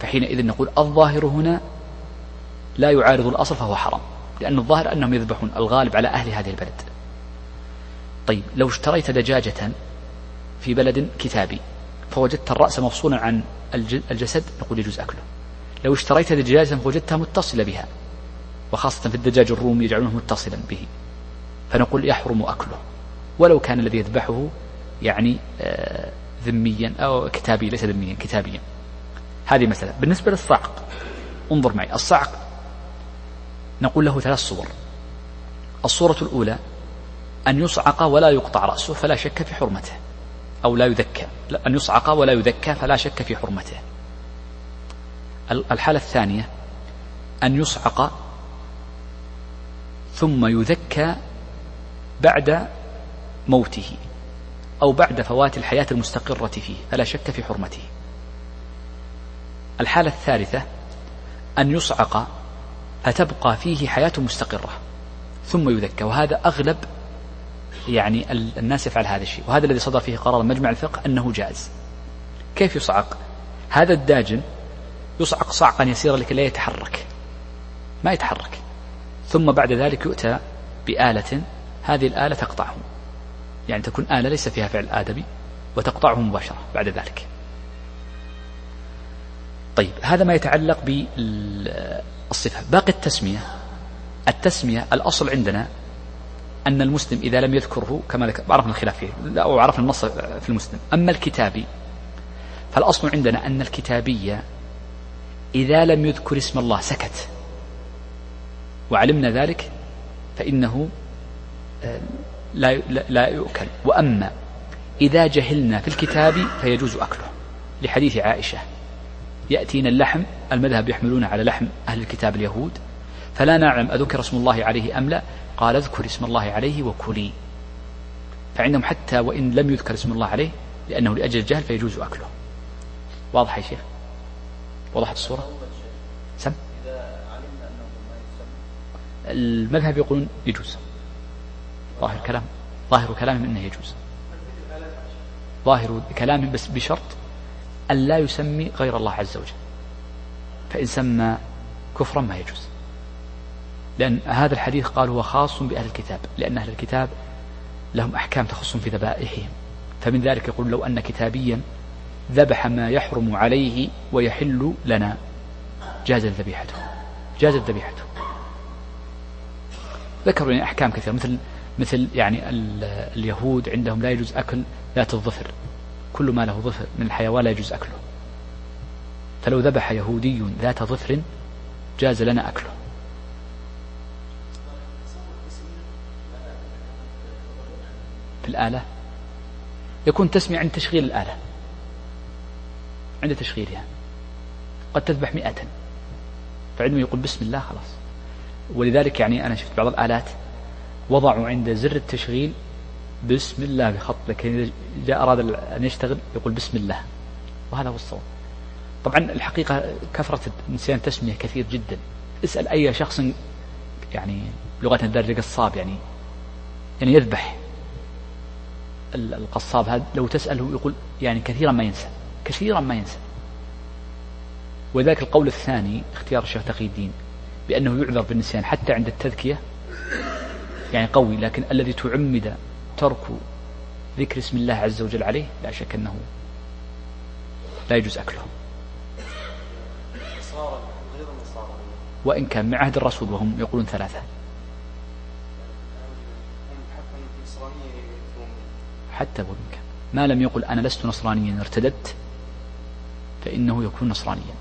فحينئذ نقول الظاهر هنا لا يعارض الأصل فهو حرام لأن الظاهر أنهم يذبحون الغالب على أهل هذه البلد. طيب لو اشتريت دجاجة في بلد كتابي فوجدت الرأس مفصولا عن الجسد نقول يجوز أكله. لو اشتريت دجاجة فوجدتها متصلة بها وخاصة في الدجاج الرومي يجعلونه متصلا به. فنقول يحرم أكله. ولو كان الذي يذبحه يعني آه، ذميا أو كتابي ليس ذميا كتابيا. هذه مسألة. بالنسبة للصعق انظر معي. الصعق نقول له ثلاث صور. الصورة الأولى أن يصعق ولا يقطع رأسه فلا شك في حرمته أو لا يذكى. أن يصعق ولا يذكى فلا شك في حرمته. الحالة الثانية أن يصعق ثم يذكى بعد موته أو بعد فوات الحياة المستقرة فيه فلا شك في حرمته. الحالة الثالثة أن يصعق فتبقى فيه حياة مستقرة ثم يذكى. وهذا أغلب يعني الناس يفعل هذا الشيء. وهذا الذي صدر فيه قرار مجمع الفقه أنه جائز. كيف يصعق؟ هذا الداجن يصعق صعقا يسيرا لكي لا يتحرك. ما يتحرك. ثم بعد ذلك يؤتى بآلة هذه الآلة تقطعه يعني تكون آلة ليس فيها فعل آدمي وتقطعه مباشرة بعد ذلك. طيب هذا ما يتعلق بالصفة. باقي التسمية. التسمية الأصل عندنا أن المسلم إذا لم يذكره كما عرفنا الخلاف فيه أو عرفنا النص في المسلم. أما الكتابي فالأصل عندنا أن الكتابية إذا لم يذكر اسم الله سكت. وعلمنا ذلك فإنه لا لا يؤكل. وأما إذا جهلنا في الكتاب فيجوز أكله لحديث عائشة. يأتينا اللحم المذهب يحملون على لحم أهل الكتاب اليهود. فلا نعلم أذكر اسم الله عليه أم لا. قال اذكر اسم الله عليه وكلي. فعندهم حتى وإن لم يذكر اسم الله عليه لأنه لأجل الجهل فيجوز أكله. واضح يا شيخ؟ وضحت الصورة؟ سم. المذهب يقولون يجوز. ظاهر كلام. ظاهر كلامهم إنه يجوز. ظاهر كلامهم بس بشرط أن لا يسمي غير الله عز وجل. فإن سمى كفرا ما يجوز. لأن هذا الحديث قال هو خاص بأهل الكتاب لأن أهل الكتاب لهم أحكام تخصهم في ذبائحهم. فمن ذلك يقول لو أن كتابيا ذبح ما يحرم عليه ويحل لنا. جازت ذبيحته جازت ذبيحته ذكروا يعني أحكام كثيرة. مثل مثل يعني اليهود عندهم لا يجوز أكل ذات الظفر. كل ما له ظفر من الحيوان لا يجوز أكله. فلو ذبح يهودي ذات ظفر جاز لنا أكله. في الآلة؟ يكون تسمية عند تشغيل الآلة. عند تشغيلها. قد تذبح مئة. فعندما يقول بسم الله خلاص. ولذلك يعني أنا شفت بعض الآلات وضعوا عند زر التشغيل بسم الله بخط لكن إذا أراد أن يشتغل يقول بسم الله. وهذا هو الصواب. طبعا الحقيقة كثرة نسيان التسمية كثير جدا. اسأل أي شخص يعني لغة الدرجة قصاب يعني يعني يذبح القصاب هذا لو تسأله يقول يعني كثيرا ما ينسى كثيرا ما ينسى. وذلك القول الثاني اختيار الشيخ تقي الدين بأنه يعذر بالنسيان حتى عند التذكية يعني قوي لكن الذي تعمد ترك ذكر اسم الله عز وجل عليه لا شك أنه لا يجوز أكله. وإن كان مع عهد الرسول وهم يقولون ثلاثة. حتى وإن كان. ما لم يقل أنا لست نصرانيا ارتدت فإنه يكون نصرانيا.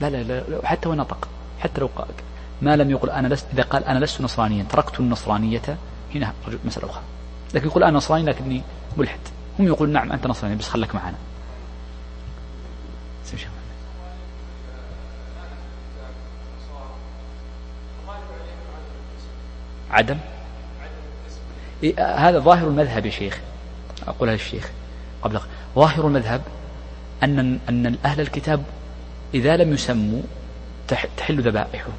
لا لا لا حتى ونطق حتى لو ما لم يقل أنا لست إذا قال أنا لست نصرانيا تركت النصرانية هنا مسألة أخرى. لكن يقول أنا نصراني لكني ملحد. هم يقولون نعم أنت نصراني بس خلك معنا. عدم. إيه هذا ظاهر المذهب يا شيخ. أقولها للشيخ قبل. ظاهر المذهب أن أن أهل الكتاب إذا لم يسموا تحل ذبائحهم.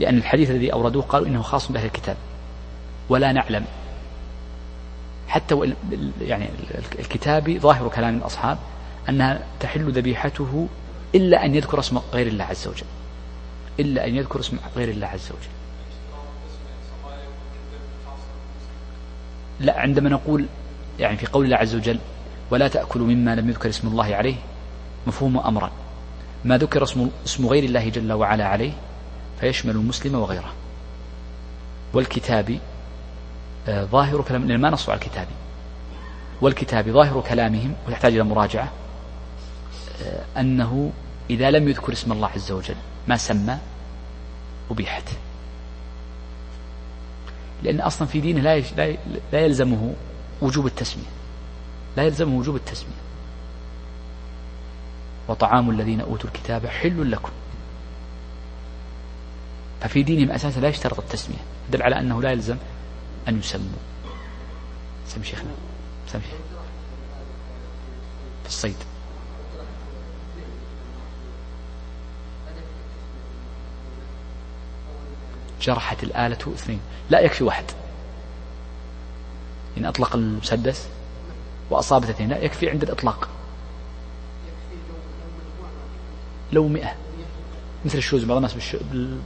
لأن الحديث الذي أوردوه قالوا إنه خاص بأهل الكتاب. ولا نعلم. حتى يعني الكتابي ظاهر كلام الأصحاب أنها تحل ذبيحته إلا أن يذكر اسم غير الله عز وجل. إلا أن يذكر اسم غير الله عز وجل. لا عندما نقول يعني في قول الله عز وجل ولا تأكلوا مما لم يذكر اسم الله عليه مفهوم أمرا ما ذكر اسم, اسم غير الله جل وعلا عليه فيشمل المسلم وغيره. والكتاب آه، ظاهر كلام ما نصوا على الكتاب. والكتاب ظاهر كلامهم ويحتاج إلى مراجعة آه، أنه إذا لم يذكر اسم الله عز وجل ما سمى أبيحت. لأن أصلا في دينه لا لا يلزمه وجوب التسمية. لا يلزمه وجوب التسمية. وطعام الذين أوتوا الكتاب حل لكم. ففي دينهم أساسا لا يشترط التسمية. دل على أنه لا يلزم أن يسموا. سم شيخنا. سم شيخ. في الصيد. جرحت الآلة اثنين. لا يكفي واحد. إن أطلق المسدس وأصابت اثنين لا يكفي عند الإطلاق. لو مئة. مثل الشوزن بعض الناس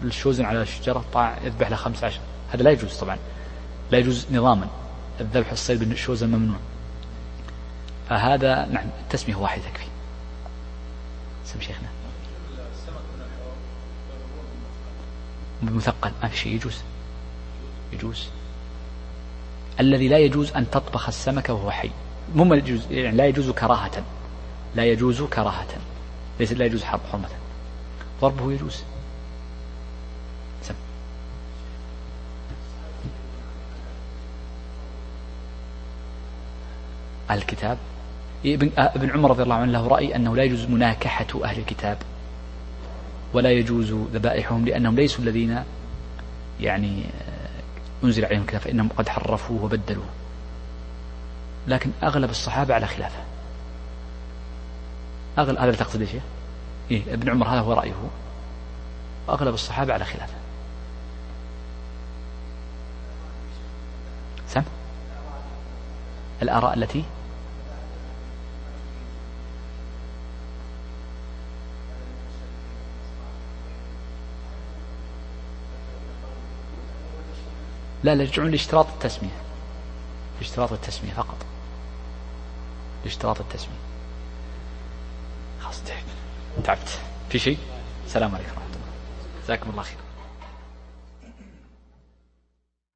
بالشوزن على الشجرة طاع يذبح له خمسة عشر. هذا لا يجوز طبعا. لا يجوز نظاما. الذبح الصيد بالشوزن ممنوع. فهذا نعم التسمية واحدة تكفي سم شيخنا. مثقل ما في شيء يجوز. يجوز. الذي لا يجوز أن تطبخ السمك وهو حي. مو يجوز يعني لا يجوز كراهة. لا يجوز كراهة. ليس لا يجوز حرمة. ضربه يجوز سم. الكتاب. ابن ابن عمر رضي الله عنه له رأي أنه لا يجوز مناكحة أهل الكتاب. ولا يجوز ذبائحهم لأنهم ليسوا الذين يعني أنزل عليهم الكتاب فإنهم قد حرفوه وبدلوه. لكن أغلب الصحابة على خلافه. أغلب هذا تقصد إيش؟ إيه ابن عمر هذا هو رأيه. وأغلب الصحابة على خلافه سم؟ الآراء التي؟ لا لا يرجعون لاشتراط التسمية. لاشتراط التسمية فقط. لاشتراط التسمية. تعبت. في شيء؟ السلام عليكم ورحمة الله. جزاكم الله خير.